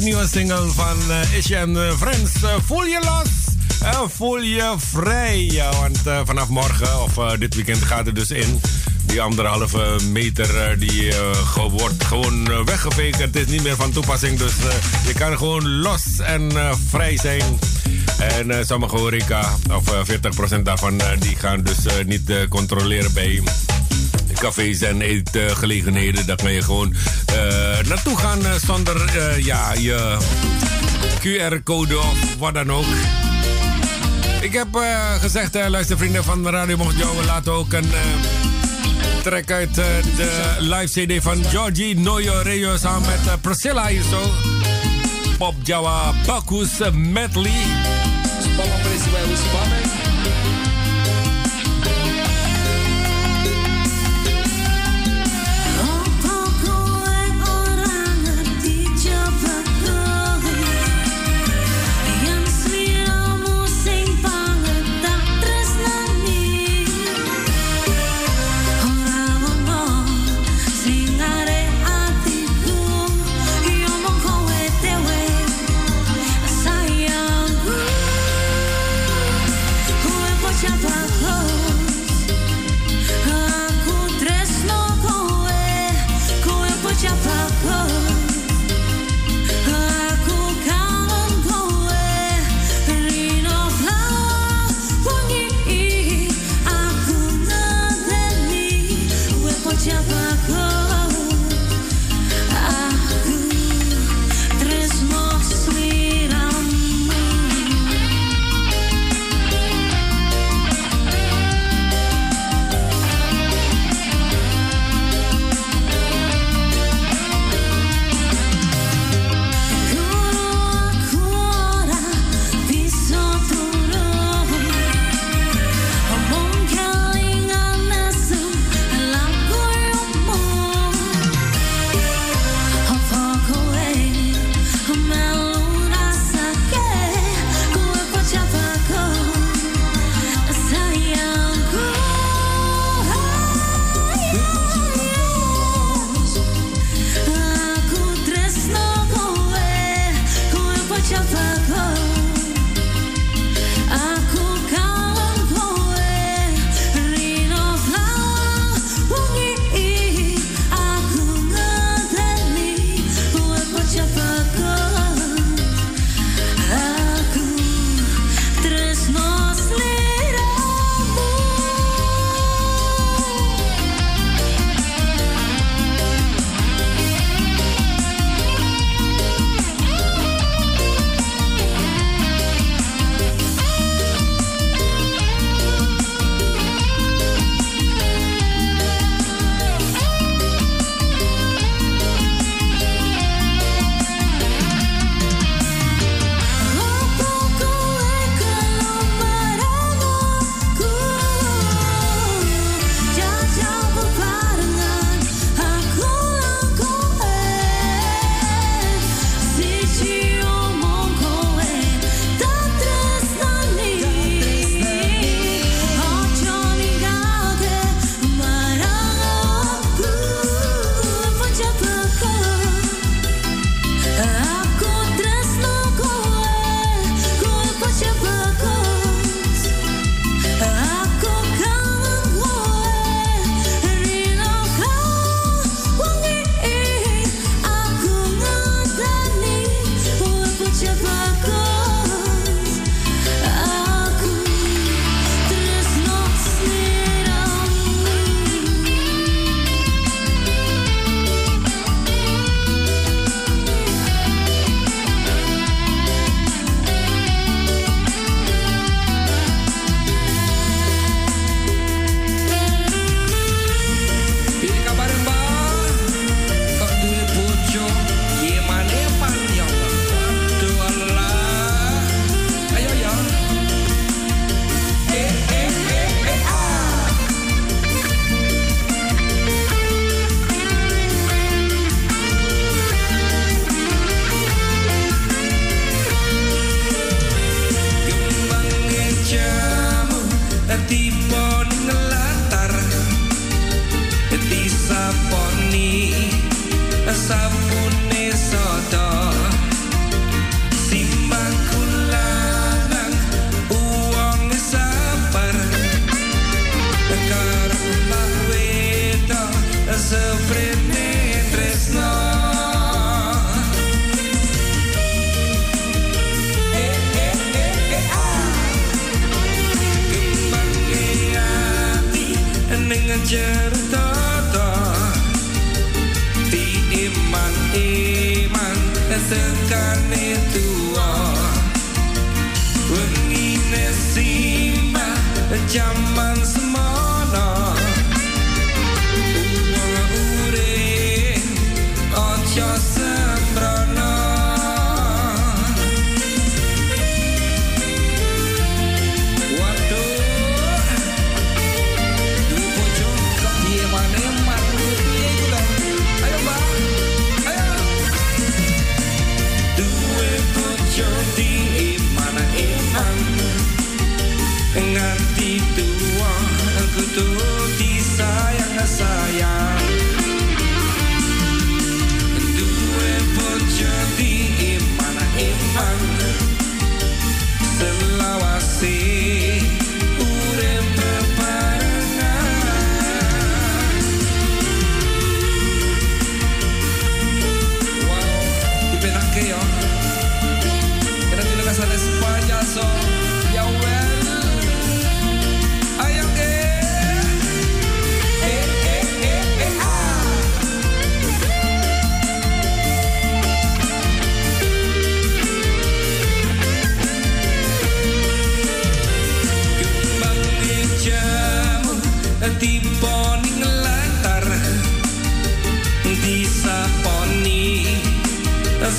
single van uh, Isje en uh, Friends. Uh, voel je los, voel je vrij. Want vanaf morgen of dit weekend gaat het dus in. Die anderhalve meter die wordt gewoon weggeveegd. Het is niet meer van toepassing, dus je kan gewoon los en vrij zijn. En sommige horeca, of 40% daarvan, die gaan dus niet controleren bij cafés en eetgelegenheden. Daar kan je gewoon uh, naartoe gaan uh, zonder ja, je QR-code of wat dan ook. Ik heb gezegd, luister vrienden van Radio Mochtjo, we laten ook een track uit de live CD van Georgie Noyo Reo samen met Priscilla hier zo. Pop Java Bakus Medley.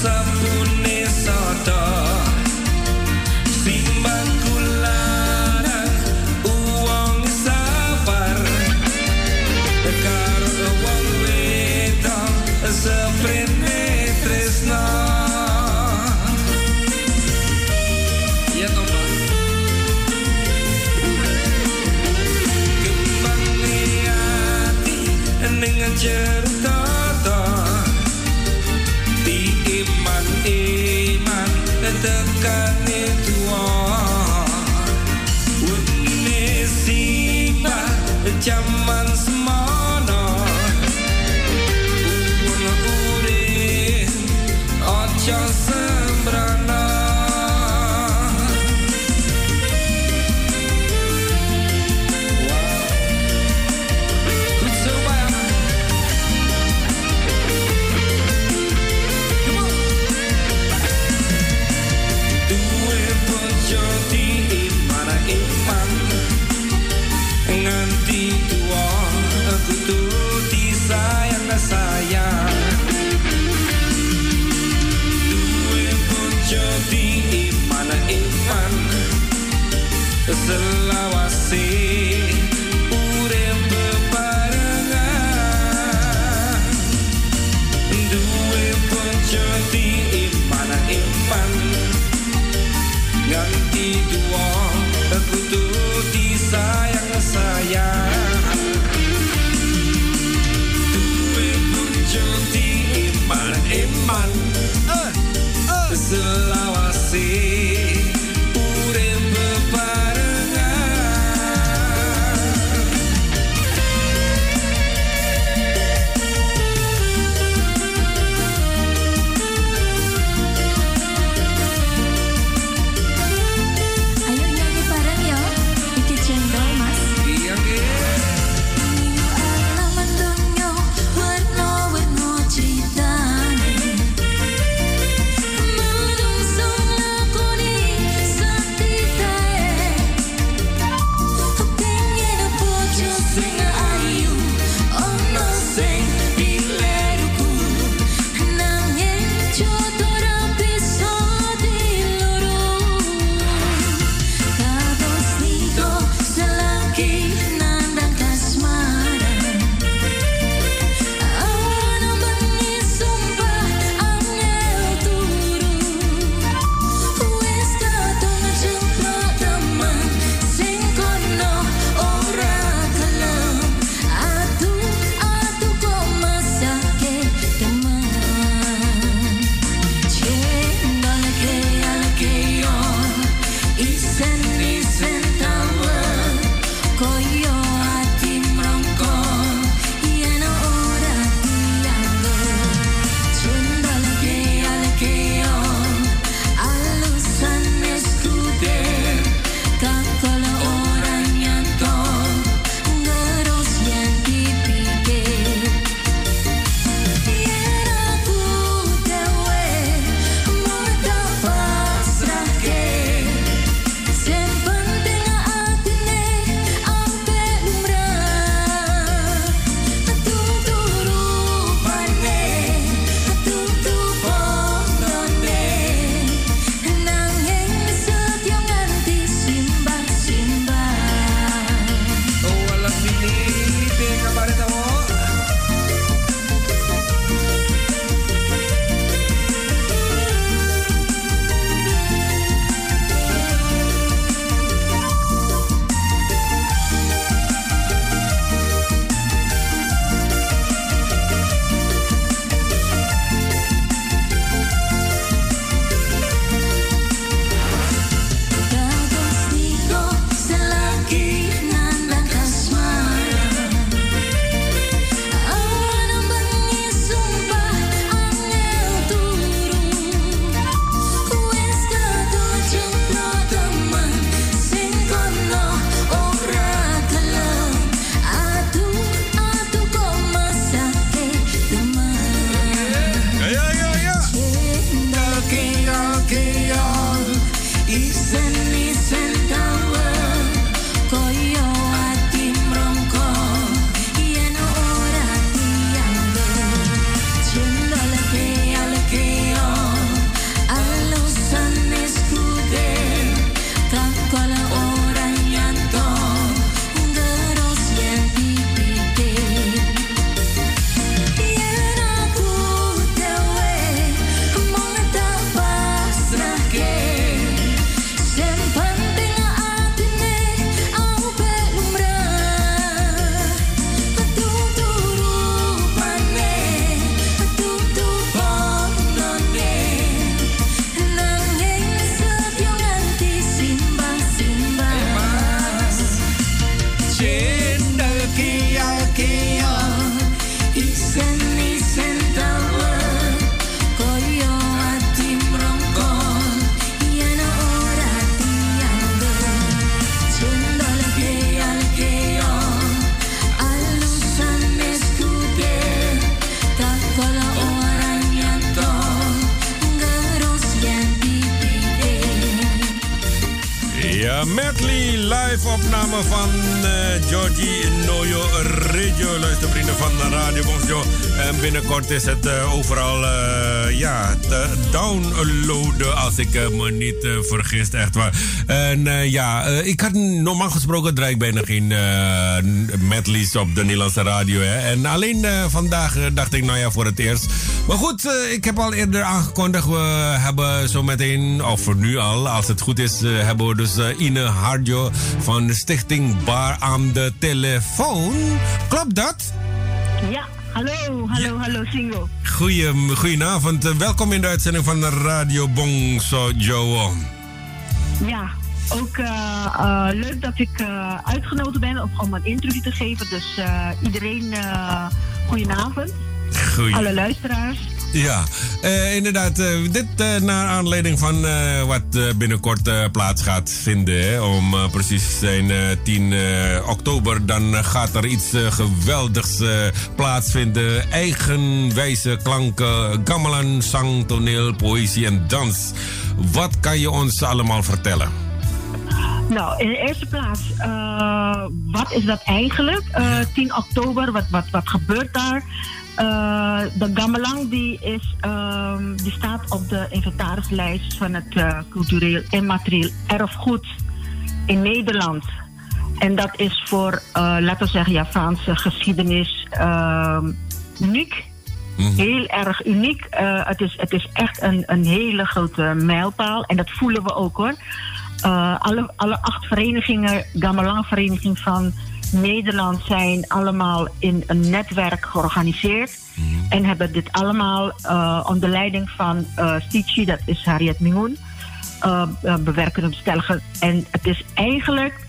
Some ik me niet vergis. Echt waar. En ja, ik had normaal gesproken draai ik bijna geen medleys op de Nederlandse radio. Hè. En alleen vandaag dacht ik nou ja voor het eerst. Maar goed, ik heb al eerder aangekondigd. We hebben zo meteen, of voor nu al, als het goed is, hebben we dus Ine Harjo van de Stichting Bar aan de telefoon. Klopt dat? Ja, hallo, hallo, hallo Singo. Goeie, goedenavond, eh, welkom in de uitzending van Radio Bongso Joe. Ja, ook uh, uh, leuk dat ik uh, uitgenodigd ben om een interview te geven. Dus iedereen, goedenavond. Goeie. Alle luisteraars. Ja, uh, inderdaad. Uh, dit uh, naar aanleiding van wat binnenkort plaats gaat vinden. Hè, om precies zijn 10 oktober. Dan gaat er iets geweldigs plaatsvinden. Eigenwijze klanken, gamelan, zang, toneel, poëzie en dans. Wat kan je ons allemaal vertellen? Nou, in de eerste plaats, wat is dat eigenlijk? 10 oktober, wat, wat, wat gebeurt daar? Uh, de gamelang die, is, um, die staat op de inventarislijst van het uh, cultureel immaterieel erfgoed in Nederland. En dat is voor, uh, laten we zeggen, Javaanse geschiedenis ehm, uniek. Mm. Heel erg uniek. het, is, het is echt een, een hele grote mijlpaal. En dat voelen we ook hoor. alle, alle acht verenigingen, gamelang-vereniging van Nederland zijn allemaal in een netwerk georganiseerd. Mhm. En hebben dit allemaal uh, onder leiding van uh, dat is Harriet Mimoen, uh, bewerken op stelligen. En het is eigenlijk,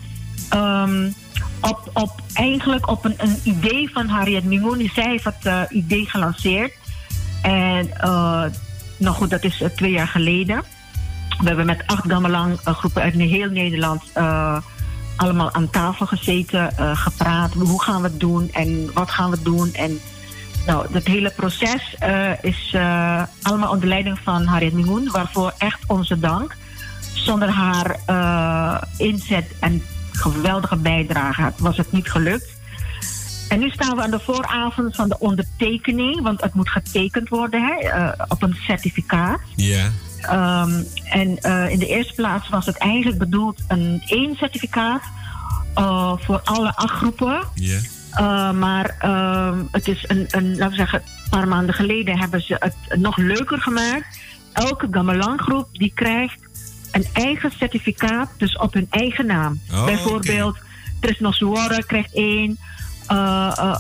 um, op, op, eigenlijk op een, een idee van Harriet Mimoen. Zij heeft het idee gelanceerd. En nou goed, dat is twee jaar geleden. We hebben met acht gamelang groepen uit heel Nederland allemaal aan tafel gezeten, uh, gepraat. Hoe gaan we het doen en wat gaan we doen? En nou, het hele proces uh, is uh, allemaal onder leiding van Harriet Mimoen, waarvoor echt onze dank. Zonder haar inzet en geweldige bijdrage was het niet gelukt. En nu staan we aan de vooravond van de ondertekening, want het moet getekend worden hè, op een certificaat. Ja. Um, en uh, in de eerste plaats was het eigenlijk bedoeld een één certificaat uh, voor alle acht groepen. Yeah. Uh, maar um, het is een, een, laten we zeggen, een paar maanden geleden hebben ze het nog leuker gemaakt. Elke gamelan groep die krijgt een eigen certificaat, dus op hun eigen naam. Oh, Bijvoorbeeld, okay. Trisnosuore krijgt één. Uh,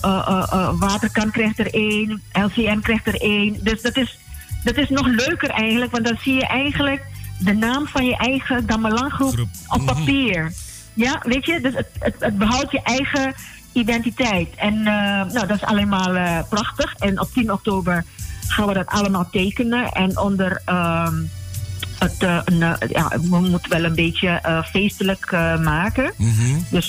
Waterkan krijgt er één, LCN krijgt er één. Dus dat is dat is nog leuker eigenlijk, want dan zie je eigenlijk de naam van je eigen gamelangroep op mhm. papier. Ja, weet je, dus het, het, het behoudt je eigen identiteit. En uh, nou, dat is allemaal uh, prachtig. En op 10 oktober gaan we dat allemaal tekenen. En onder uh, het, uh, een, ja, we moeten wel een beetje feestelijk maken. Mm -hmm. Dus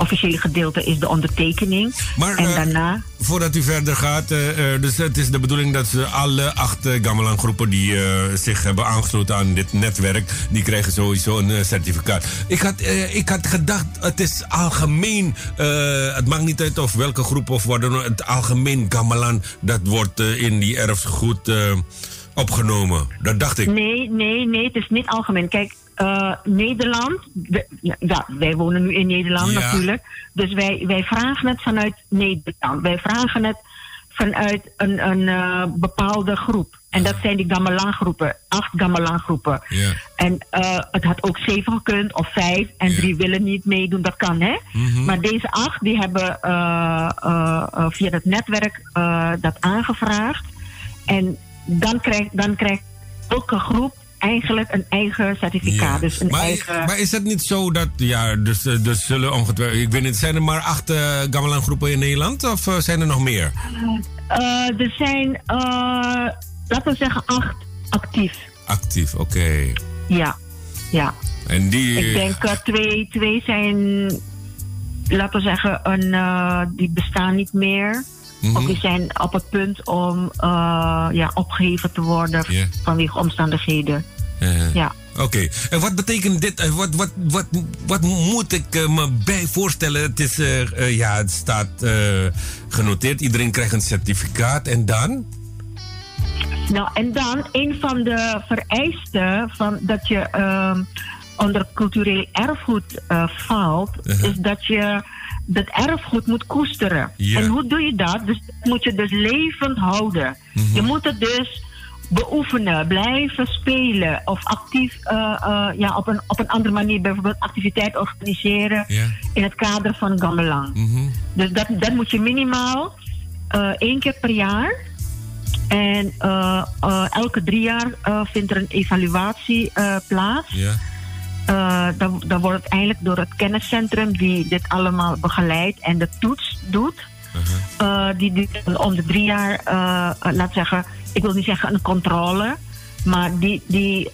officiële gedeelte is de ondertekening. Maar, en uh, daarna... Voordat u verder gaat, uh, uh, dus het is de bedoeling dat ze alle acht gamelan-groepen die zich hebben aangesloten aan dit netwerk, die krijgen sowieso een certificaat. Ik had, ik had gedacht, het is algemeen, het maakt niet uit of welke groep of wat dan ook, het algemeen gamelan, dat wordt in die erfgoed opgenomen. Dat dacht ik. Nee, nee, nee, het is niet algemeen. Kijk, uh, Nederland, ja, wij wonen nu in Nederland ja. natuurlijk. Dus wij, wij vragen het vanuit Nederland. Wij vragen het vanuit een, een uh, bepaalde groep. En dat zijn die gamelan-groepen, acht gamelan-groepen. Ja. En uh, het had ook zeven gekund of vijf en Ja. drie willen niet meedoen, dat kan hè. Mhm. Maar deze acht die hebben via het netwerk dat aangevraagd. En dan krijgt, dan krijgt elke groep eigenlijk een eigen certificaat. Ja. Dus een maar, eigen... maar is het niet zo dat, ja, dus, eh, dus zullen ongetwijfeld, ik weet niet, zijn er maar acht uh, gamelan groepen in Nederland of uh, zijn er nog meer? Uh, er zijn, laten we zeggen, acht actief. Actief, oké. Okay. Ja, ja. En die... Ik denk twee, twee zijn, laten we zeggen, een, die bestaan niet meer. Mhm. Mm -hmm. Of die zijn op het punt om ja, opgeheven te worden Yeah. vanwege omstandigheden. Uh, Ja. Oké, en wat betekent dit? Eh, Wat, wat, wat, wat moet ik eh, me bij voorstellen? Het, is, eh, eh, ja, het staat eh, genoteerd, iedereen krijgt een certificaat en dan? Nou, en dan een van de vereisten van dat je ehm, onder cultureel erfgoed eh, valt, Uh-huh. is dat je dat erfgoed moet koesteren. En hoe doe je dat? Dus dat moet je dus levend houden. Mhm. Je moet het dus beoefenen, blijven spelen of actief eh, eh, ja, op, een, op een andere manier bijvoorbeeld activiteit organiseren in het kader van gamelang. Mhm. Dus dat, dat moet je minimaal eh, één keer per jaar. En elke drie jaar vindt er een evaluatie plaats. Ja. Eh, dan, dan wordt het eindelijk door het kenniscentrum die dit allemaal begeleidt en de toets doet. Uh-huh. Eh, die dan om de drie jaar, eh, laat zeggen, ik wil niet zeggen een controle, maar die, die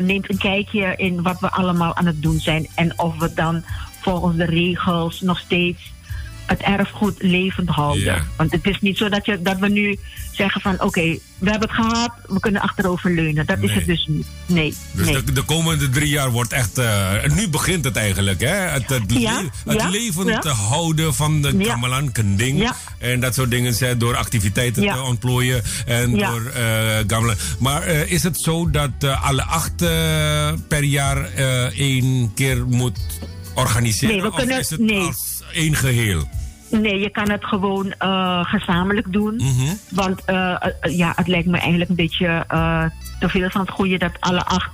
neemt een kijkje in wat we allemaal aan het doen zijn en of we dan volgens de regels nog steeds het erfgoed levend houden. Want het is niet zo dat, je, dat we nu zeggen van oké, we hebben het gehad, we kunnen achterover leunen. Dat is het dus niet. Nee. Dus nee. de, de komende drie jaar wordt echt. eh, nu begint het eigenlijk, hè? Het, het, Ja, le- het ja, levend ja. houden van de Ja. gamelan kending. En dat soort dingen zijn door activiteiten te ontplooien. En door gamelan. Maar eh, is het zo dat alle acht per jaar één keer moet organiseren? Nee, we kunnen- of is het nee. als één geheel? Nee, je kan het gewoon eh, gezamenlijk doen. Mhm. Want eh, eh, ja, het lijkt me eigenlijk een beetje te veel van het goede dat alle acht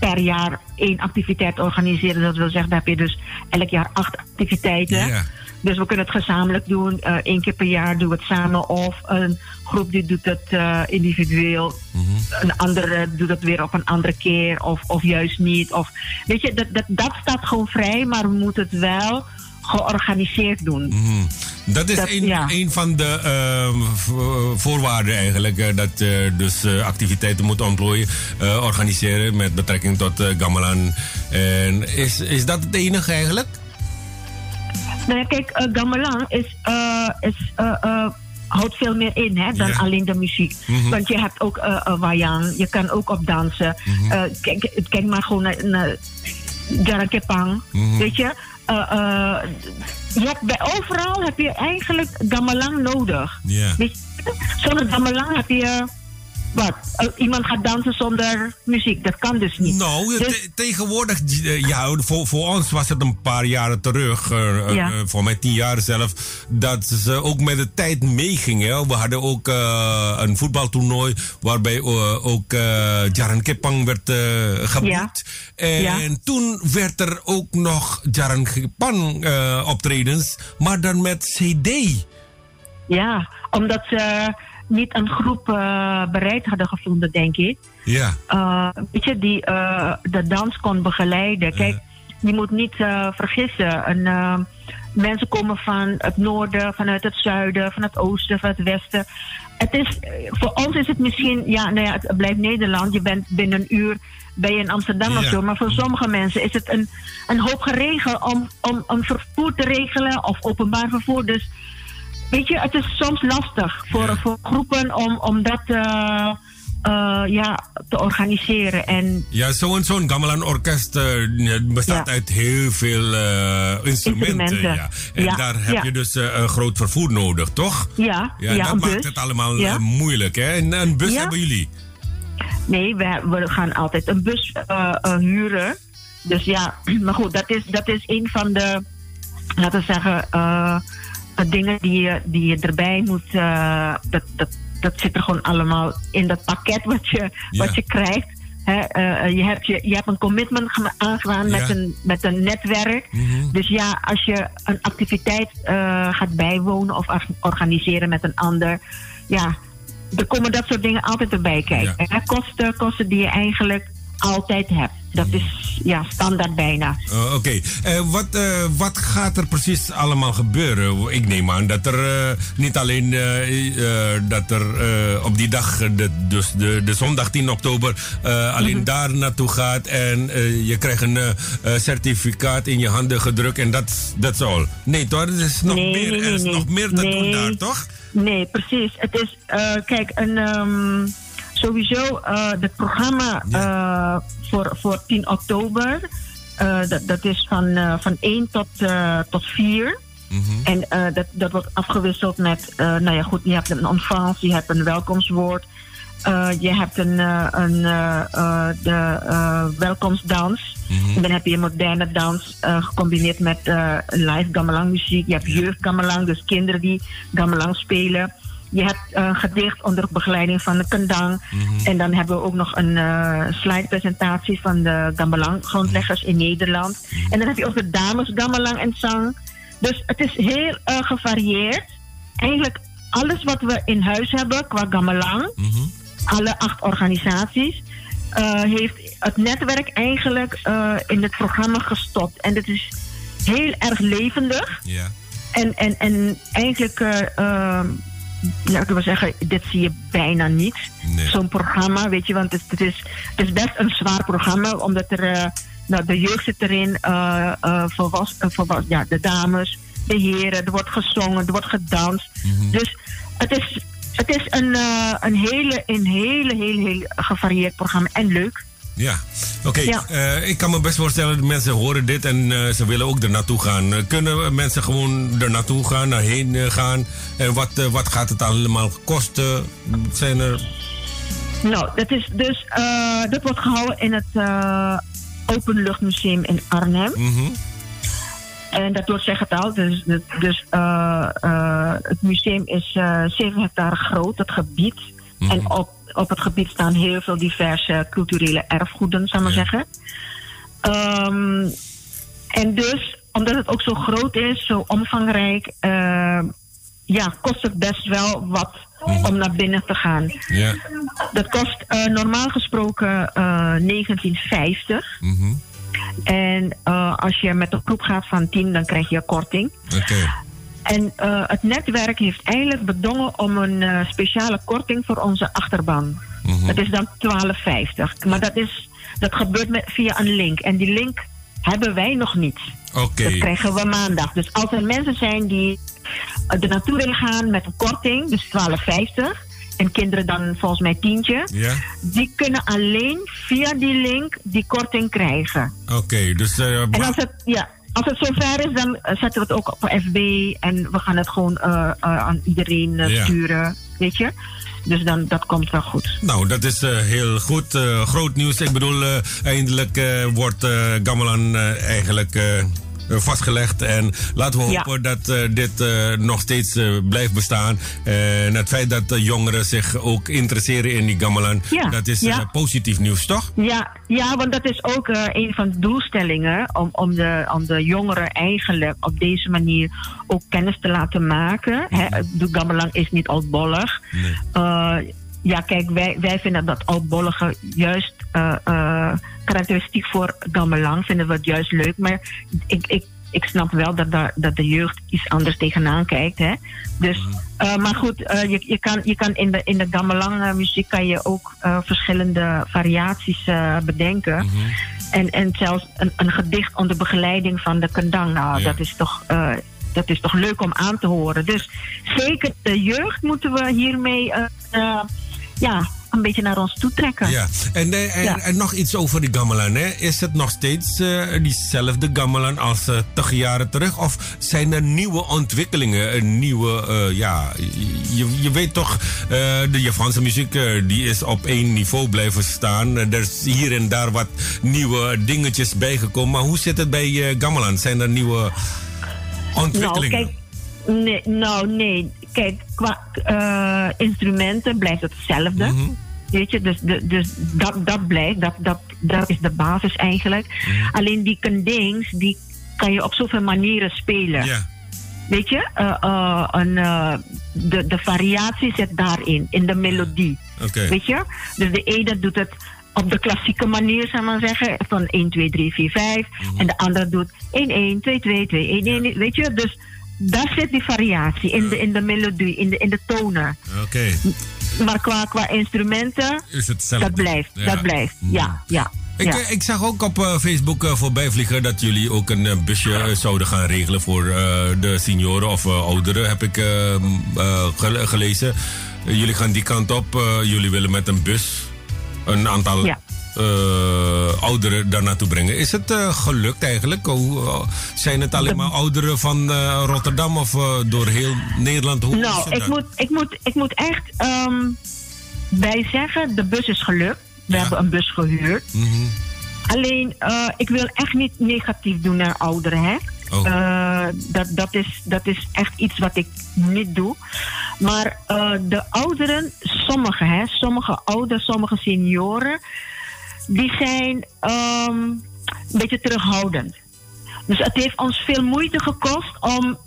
per jaar één activiteit organiseren. Dat wil zeggen, dan heb je dus elk jaar acht activiteiten. Ja. Dus we kunnen het gezamenlijk doen. Eén keer per jaar doen we het samen. Of een groep die doet het individueel. Mhm. Een andere doet het weer op een andere keer. Of, of juist niet. Of, weet je, dat, dat, dat staat gewoon vrij. Maar we moeten het wel georganiseerd doen. Mhm. Dat is Dat- een, ja. een van de ehm, v- voorwaarden eigenlijk. eh, dat je dus eh, activiteiten moet ontplooien, eh, organiseren met betrekking tot eh, gamelan. En is, is dat het enige eigenlijk? Nou kijk, eh, gamelan is, eh, is, eh, eh, houdt veel meer in hè, dan Ja. alleen de muziek. Mhm. Want je hebt ook eh eh, wayang, je kan ook op dansen. Mhm. Eh, kijk, kijk maar gewoon naar, naar Jarakepang, weet je. Eh, je hebt bij overal heb je eigenlijk gamelan nodig. Je? Zonder gamelan heb je... Wat? Eh, iemand gaat dansen zonder muziek. Dat kan dus niet. Nou, Dus- te- tegenwoordig, eh, ja, voor, voor ons was het een paar jaren terug, eh, eh, Ja. voor mij tien jaar zelf, dat ze ook met de tijd meegingen. We hadden ook een voetbaltoernooi waarbij ook Jaran Kepang werd geboekt. En Ja. toen werd er ook nog Jaran Kepang optredens, maar dan met CD. Ja, omdat ze niet een groep eh, bereid hadden gevonden, denk ik. Ja. Eh, weet je, die eh, de dans kon begeleiden. Kijk, je moet niet vergissen. En, mensen komen van het noorden, vanuit het zuiden, van het oosten, van het westen. Het is, voor ons is het misschien, ja, nou ja, het blijft Nederland. Je bent binnen een uur ben je in Amsterdam of zo. Maar voor sommige mensen is het een, een hoop geregeld om, om, om vervoer te regelen of openbaar vervoer. Dus weet je, het is soms lastig voor, Ja. voor groepen om, om dat eh, eh, ja, te organiseren. En Ja, zo'n zo'n gamelan orkest eh, bestaat Ja. uit heel veel instrumenten. Instrumenten. Ja. En daar heb je dus een groot vervoer nodig, toch? ja, Ja, dat maakt bus. het allemaal moeilijk, hè? En een bus hebben jullie? Nee, we, we gaan altijd een bus huren. Dus ja, maar goed, dat is, dat is een van de, laten we zeggen, dingen die je, die je erbij moet. eh, dat, dat, dat zit er gewoon allemaal in dat pakket wat je, Ja. wat je krijgt. Hè, eh, je, hebt je, je hebt een commitment aangegaan met, een, met een netwerk. Mhm. Dus ja, als je een activiteit eh, gaat bijwonen of or- organiseren met een ander, ja, er komen dat soort dingen altijd erbij kijken. Ja. Kosten, kosten die je eigenlijk altijd hebt. Dat is ja, standaard bijna. Uh, Oké, Eh, wat, eh, wat gaat er precies allemaal gebeuren? Ik neem aan dat er eh, niet alleen dat er op die dag, de, dus de, de zondag 10 oktober, alleen daar naartoe gaat en je krijgt een certificaat in je handen gedrukt en dat is all. Nee, toch? Er is nog Nee, meer, er is nee, nog meer te doen daar, toch? Nee, precies. Het is, kijk, een, ehm, Sowieso, uh, het programma uh, voor, voor 10 oktober, uh, dat, dat is van, van 1 tot, tot 4. Mm -hmm. En dat, dat wordt afgewisseld met, nou ja, goed, je hebt een ontvangst, je hebt een welkomstwoord. je hebt een, een de welkomstdans. Mm -hmm. En dan heb je moderne dans gecombineerd met live gamelang muziek. Je hebt jeugd gamelang, dus kinderen die gamelang spelen. Je hebt een uh, gedicht onder begeleiding van de Kendang. Mm -hmm. En dan hebben we ook nog een uh, slide-presentatie van de Gamelang grondleggers in Nederland. Mm -hmm. En dan heb je ook de dames Gamelang en Zang. Dus het is heel uh, gevarieerd. Eigenlijk alles wat we in huis hebben qua Gamelang, mm -hmm. alle acht organisaties, heeft het netwerk eigenlijk in het programma gestopt. En dat is heel erg levendig. Yeah. En, en, en eigenlijk ik wil zeggen, dit zie je bijna niet. Nee. Zo'n programma, weet je, want het, het, is, het is best een zwaar programma, omdat er, uh, nou, de jeugd zit erin, uh, uh, volwas, volwas, ja, de dames, de heren, er wordt gezongen, er wordt gedanst. Mhm. Mm -hmm. Dus het is, het is een, een hele, een hele, heel, heel gevarieerd programma en leuk. Ja, oké. Okay. Ja. Uh, ik kan me best voorstellen dat mensen horen dit en uh, ze willen ook er naartoe gaan. Uh, kunnen mensen gewoon er naartoe gaan, daarheen gaan? En wat, wat gaat het allemaal kosten? Zijn er... Nou, dat is dus, dat wordt gehouden in het Openluchtmuseum in Arnhem. -hmm. En dat wordt zeg het al. Dus, dus het museum is 7 hectare groot, het gebied. Mhm. En op op het gebied staan heel veel diverse culturele erfgoeden, zou ik maar ja. zeggen. Um, en dus, omdat het ook zo groot is, zo omvangrijk, uh, ja, kost het best wel wat -hmm. om naar binnen te gaan. Ja. Dat kost uh, normaal gesproken uh, 1950. Mm -hmm. En als je met een groep gaat van 10, dan krijg je een korting. Oké. Okay. En uh, het netwerk heeft eigenlijk bedongen om een uh, speciale korting voor onze achterban. Mhm. Dat is dan 12,50. Maar dat, is, dat gebeurt met, via een link. En die link hebben wij nog niet. Oké. Okay. Dat krijgen we maandag. Dus als er mensen zijn die er naartoe willen gaan met een korting, dus 12,50. En kinderen dan volgens mij tientje. Ja. Die kunnen alleen via die link die korting krijgen. Oké, okay, dus... Uh, en als het, ja, als het zover is, dan zetten we het ook op FB en we gaan het gewoon uh, uh, aan iedereen uh, Ja. sturen, weet je. Dus dan, dat komt wel goed. Nou, dat is uh, heel goed. Uh, groot nieuws. Ik bedoel, uh, eindelijk wordt Gamelan eigenlijk vastgelegd. En laten we Ja. hopen dat uh, dit uh, nog steeds blijft bestaan. En het feit dat de jongeren zich ook interesseren in die gamelan, Ja, dat is ja. positief nieuws, toch? Ja, ja want dat is ook een van de doelstellingen om, om, de, om de jongeren eigenlijk op deze manier ook kennis te laten maken. Hè, de gamelan is niet oudbollig. Nee. Ja, kijk, wij, wij vinden dat oudbollige juist uh, uh, karakteristiek voor gamelang. Vinden we het juist leuk. Maar ik, ik, ik snap wel dat, de, dat de jeugd iets anders tegenaan kijkt. Hè? Dus, uh, maar goed, je, je, kan, je kan in de, in de gamelang muziek kan je ook verschillende variaties bedenken. Mhm. En, en zelfs een, een gedicht onder begeleiding van de kendang. Nou, Ja. dat is toch... Dat is toch leuk om aan te horen. Dus zeker de jeugd moeten we hiermee uh, ja, een beetje naar ons toe trekken. Ja, en, eh, en, Ja. en nog iets over die gamelan. Hè? Is het nog steeds eh, diezelfde gamelan als uh, tig jaren terug? Of zijn er nieuwe ontwikkelingen? Een nieuwe, eh, ja, je, je weet toch, eh, de Japanse muziek eh, die is op één niveau blijven staan. Eh, er is hier en daar wat nieuwe dingetjes bijgekomen. Maar hoe zit het bij eh, gamelan? Zijn er nieuwe Nou, ontwikkelingen? kijk, nee, nou, nee. Kijk, qua uh, instrumenten blijft het hetzelfde. Mhm. Weet je, dus, de, dus dat, dat blijft, dat, dat, dat is de basis eigenlijk. Mhm. Alleen die kendings, die kan je op zoveel manieren spelen. Ja, Weet je, uh, uh, een, uh, de, de variatie zit daarin, in de melodie. oké. Weet je? Dus de ene doet het op de klassieke manier, zou maar zeggen. Van 1, 2, 3, 4, 5. Mhm. En de andere doet 1, 1, 2, 2, 2, 1, 1. Weet je? Dus daar zit die variatie in, de, in de melodie, in de, in de tonen. Oké. Maar qua, qua instrumenten, Is het dat blijft. Ja. Dat blijft. Mhm. Ja, ja. Ik, Ja. ik zag ook op eh, Facebook eh, voorbij vliegen dat jullie ook een eh, busje zouden gaan regelen voor de senioren of ouderen, heb ik eh, m, eh, gele- gelezen. Jullie gaan die kant op, jullie willen met een bus een aantal Ja. Eh, ouderen daar naartoe brengen. Is het eh, gelukt eigenlijk? Hoe, eh, zijn het alleen maar ouderen van Rotterdam of door heel Nederland? Hoe Nou, ik moet, ik, moet, ik moet echt ehm, bij zeggen, de bus is gelukt. We Ja. hebben een bus gehuurd. Mhm. Alleen, ik wil echt niet negatief doen naar ouderen, hè. Oh. Dat, dat, is, dat is echt iets wat ik niet doe. Maar de ouderen, sommige, hè, sommige ouderen, sommige senioren, die zijn ehm, een beetje terughoudend. Dus het heeft ons veel moeite gekost om,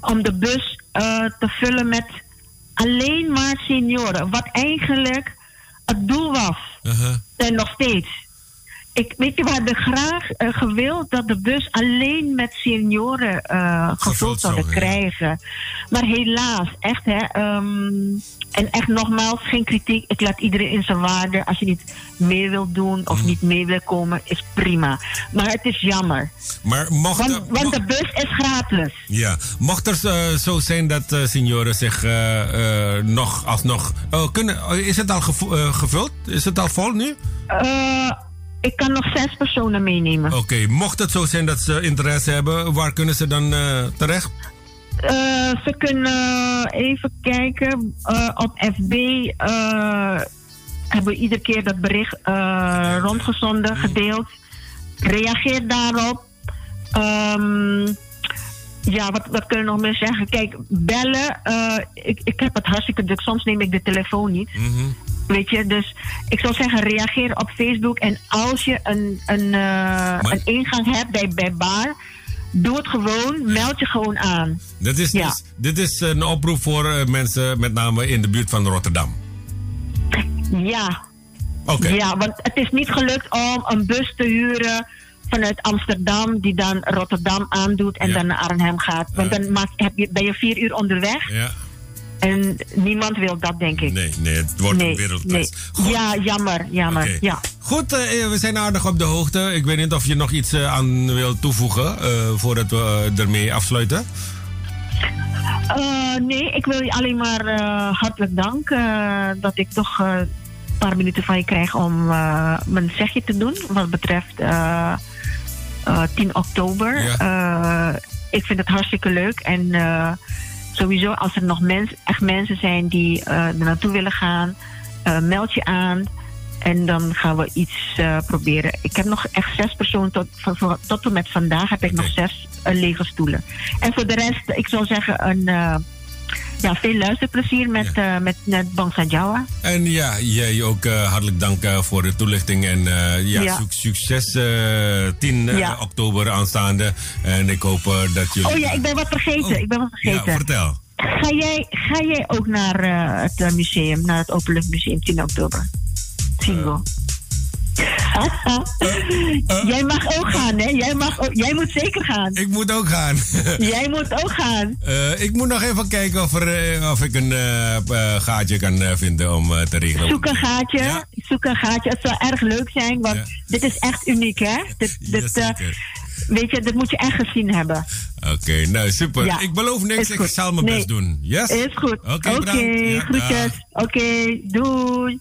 om de bus eh, te vullen met alleen maar senioren. Wat eigenlijk het doel was. Uh-huh. En nog steeds. Ik, weet je, we hadden graag eh, gewild dat de bus alleen met senioren eh, Gevuld zouden ja. krijgen. Maar helaas, echt hè. ehm, en echt nogmaals, geen kritiek. Ik laat iedereen in zijn waarde. Als je niet mee wilt doen of Mhm. niet mee wil komen, is prima. Maar het is jammer. Maar mocht, Want, er- want de bus is gratis. Ja, mocht er eh, zo zijn dat senioren zich nog alsnog... Kunnen, is het al gevuld? Is het al vol nu? Eh, ik kan nog zes personen meenemen. Oké, mocht het zo zijn dat ze interesse hebben, waar kunnen ze dan eh, terecht? Eh, ze kunnen even kijken. eh, op FB eh, hebben we iedere keer dat bericht eh, rondgezonden, gedeeld. Reageer daarop. Ehm, ja, wat, wat kunnen we nog meer zeggen? Kijk, bellen. eh, ik, ik heb het hartstikke druk. Soms neem ik de telefoon niet. Mhm. Weet je, dus ik zou zeggen, reageer op Facebook. En als je een, een, eh, een ingang hebt bij, bij Bar, doe het gewoon. Meld je gewoon aan. Dit, is, Ja. dus- dit is een oproep voor eh, mensen met name in de buurt van Rotterdam. Ja, Oké. ja, want het is niet gelukt om een bus te huren vanuit Amsterdam, die dan Rotterdam aandoet en Ja. dan naar Arnhem gaat. Want dan maak, heb je, ben je vier uur onderweg Ja. en niemand wil dat, denk ik. Nee, nee, het wordt een wereldprijs. Ja, jammer, jammer. Ja. Goed, eh, we zijn aardig op de hoogte. Ik weet niet of je nog iets eh, aan wilt toevoegen eh, voordat we eh, ermee afsluiten. Eh, nee, ik wil je alleen maar eh, hartelijk danken eh, dat ik toch eh, een paar minuten van je krijg om eh, mijn zegje te doen wat betreft eh, eh, 10 oktober. Eh, ik vind het hartstikke leuk en eh, sowieso als er nog mens, echt mensen zijn die er naartoe willen gaan, meld je aan. En dan gaan we iets proberen. Ik heb nog echt zes personen tot, tot en met vandaag heb ik nog zes lege stoelen. En voor de rest, ik zou zeggen, een, ja, veel luisterplezier met, Ja. eh met, met Bangsa Jawa. En ja, jij ook eh, hartelijk dank eh, voor de toelichting. En ja, Ja. suc- succes eh 10 eh, Ja. oktober aanstaande. En ik hoop dat jullie... Oh ja, ik ben wat vergeten. Oh. Ik ben wat Ja, vergeten. vertel. ga, jij, ga jij ook naar het museum, naar het Openluchtmuseum 10 oktober? Single. jij mag ook gaan, hè? Jij, mag ook, jij moet zeker gaan. Ik moet ook gaan. Jij moet ook gaan. Eh, ik moet nog even kijken of, er, eh, of ik een eh, gaatje kan vinden om te regelen. Zoek een gaatje. Ja. Zoek een gaatje. Het zou erg leuk zijn, want Ja. dit is echt uniek, hè? Dit, dit, weet je, dit moet je echt gezien hebben. Oké, nou super. Ja. Ik beloof niks, ik zal mijn Nee. best doen. Yes? Is goed. Oké. Ja, groetjes. Oké, doei.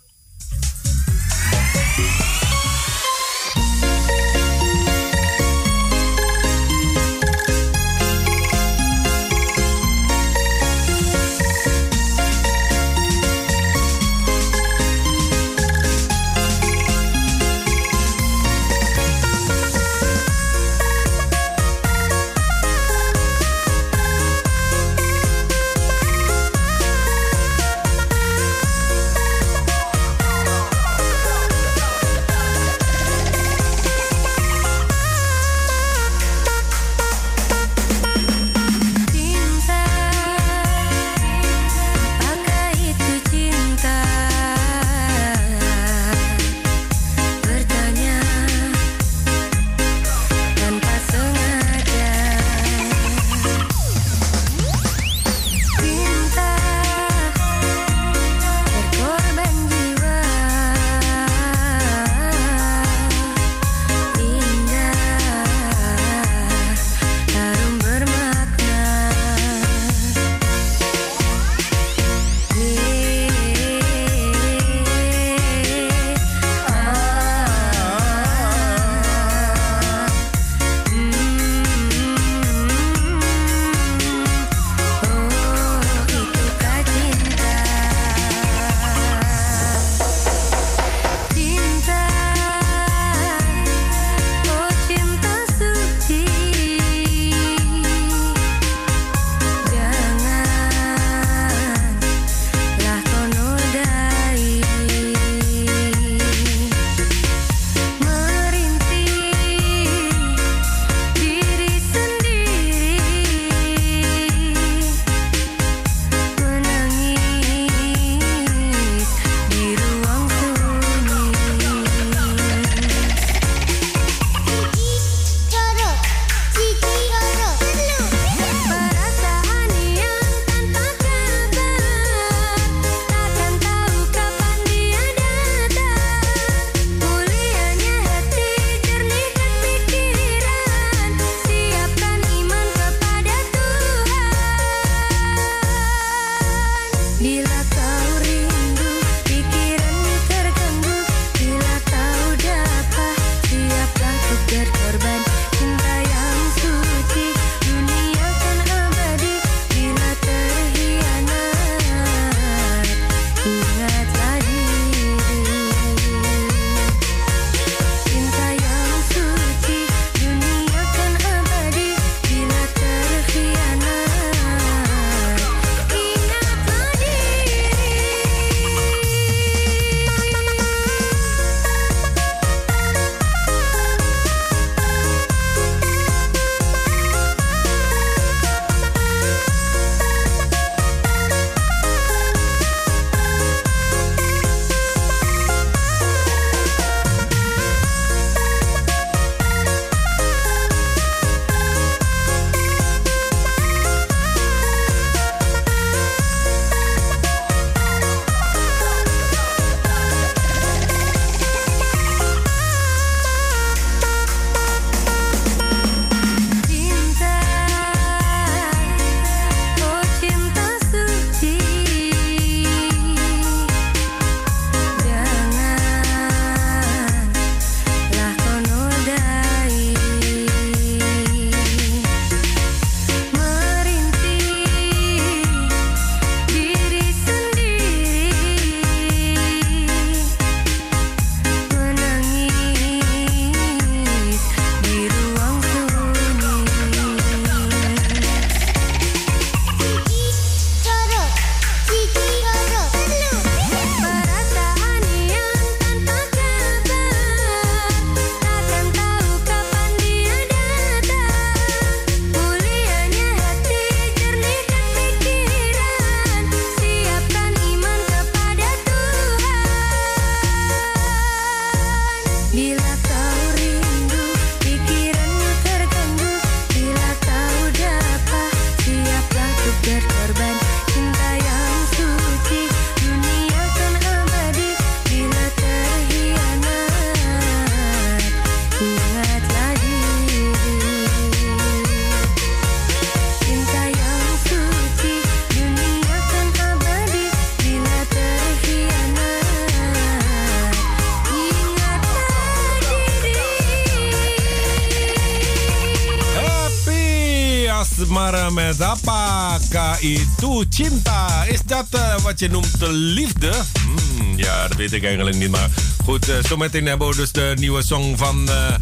Maar met Apaka itu cinta. Is dat uh, wat je noemt de liefde? Hmm, ja, dat weet ik eigenlijk niet. Maar goed, uh, zometeen hebben we dus de nieuwe song van uh,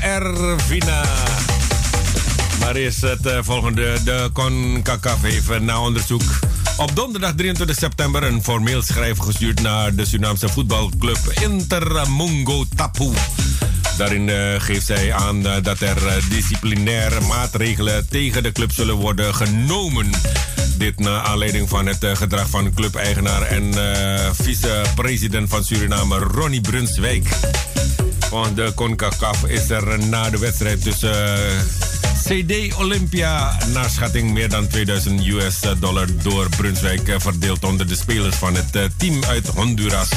Ervina. Maar eerst het volgende. De CONCACAF heeft na onderzoek op donderdag 23 september een formeel schrijf gestuurd naar de Surinaamse voetbalclub Intermungo Tapu. Daarin uh, geeft zij aan uh, dat er uh, disciplinaire maatregelen tegen de club zullen worden genomen. Dit naar aanleiding van het gedrag van clubeigenaar en vice-president van Suriname Ronnie Brunswijk. Van de CONCACAF is er na de wedstrijd tussen CD Olympia naar schatting meer dan 2000 US dollar door Brunswijk verdeeld onder de spelers van het team uit Honduras.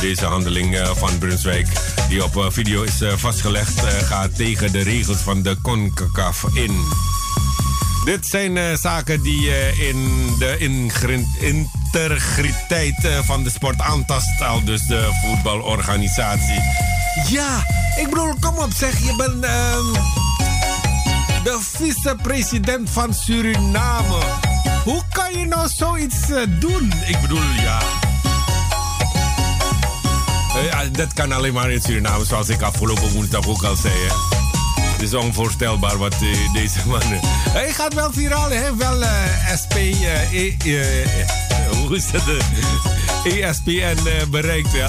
Deze handeling van Brunswijk, die op video is vastgelegd, gaat tegen de regels van de CONCACAF in. Dit zijn zaken die in de integriteit van de sport aantast, al dus de voetbalorganisatie. Ja, ik bedoel, kom op zeg, je bent uh, de vice-president van Suriname. Hoe kan je nou zoiets doen? Ik bedoel, ja. Uh, dat kan alleen maar in Suriname, zoals ik afgelopen woensdag ook al zei. Hè. Het is onvoorstelbaar wat uh, deze man. Hij gaat wel viraal, heeft wel SP. E, hoe is het? ESPN bereikt. Ja.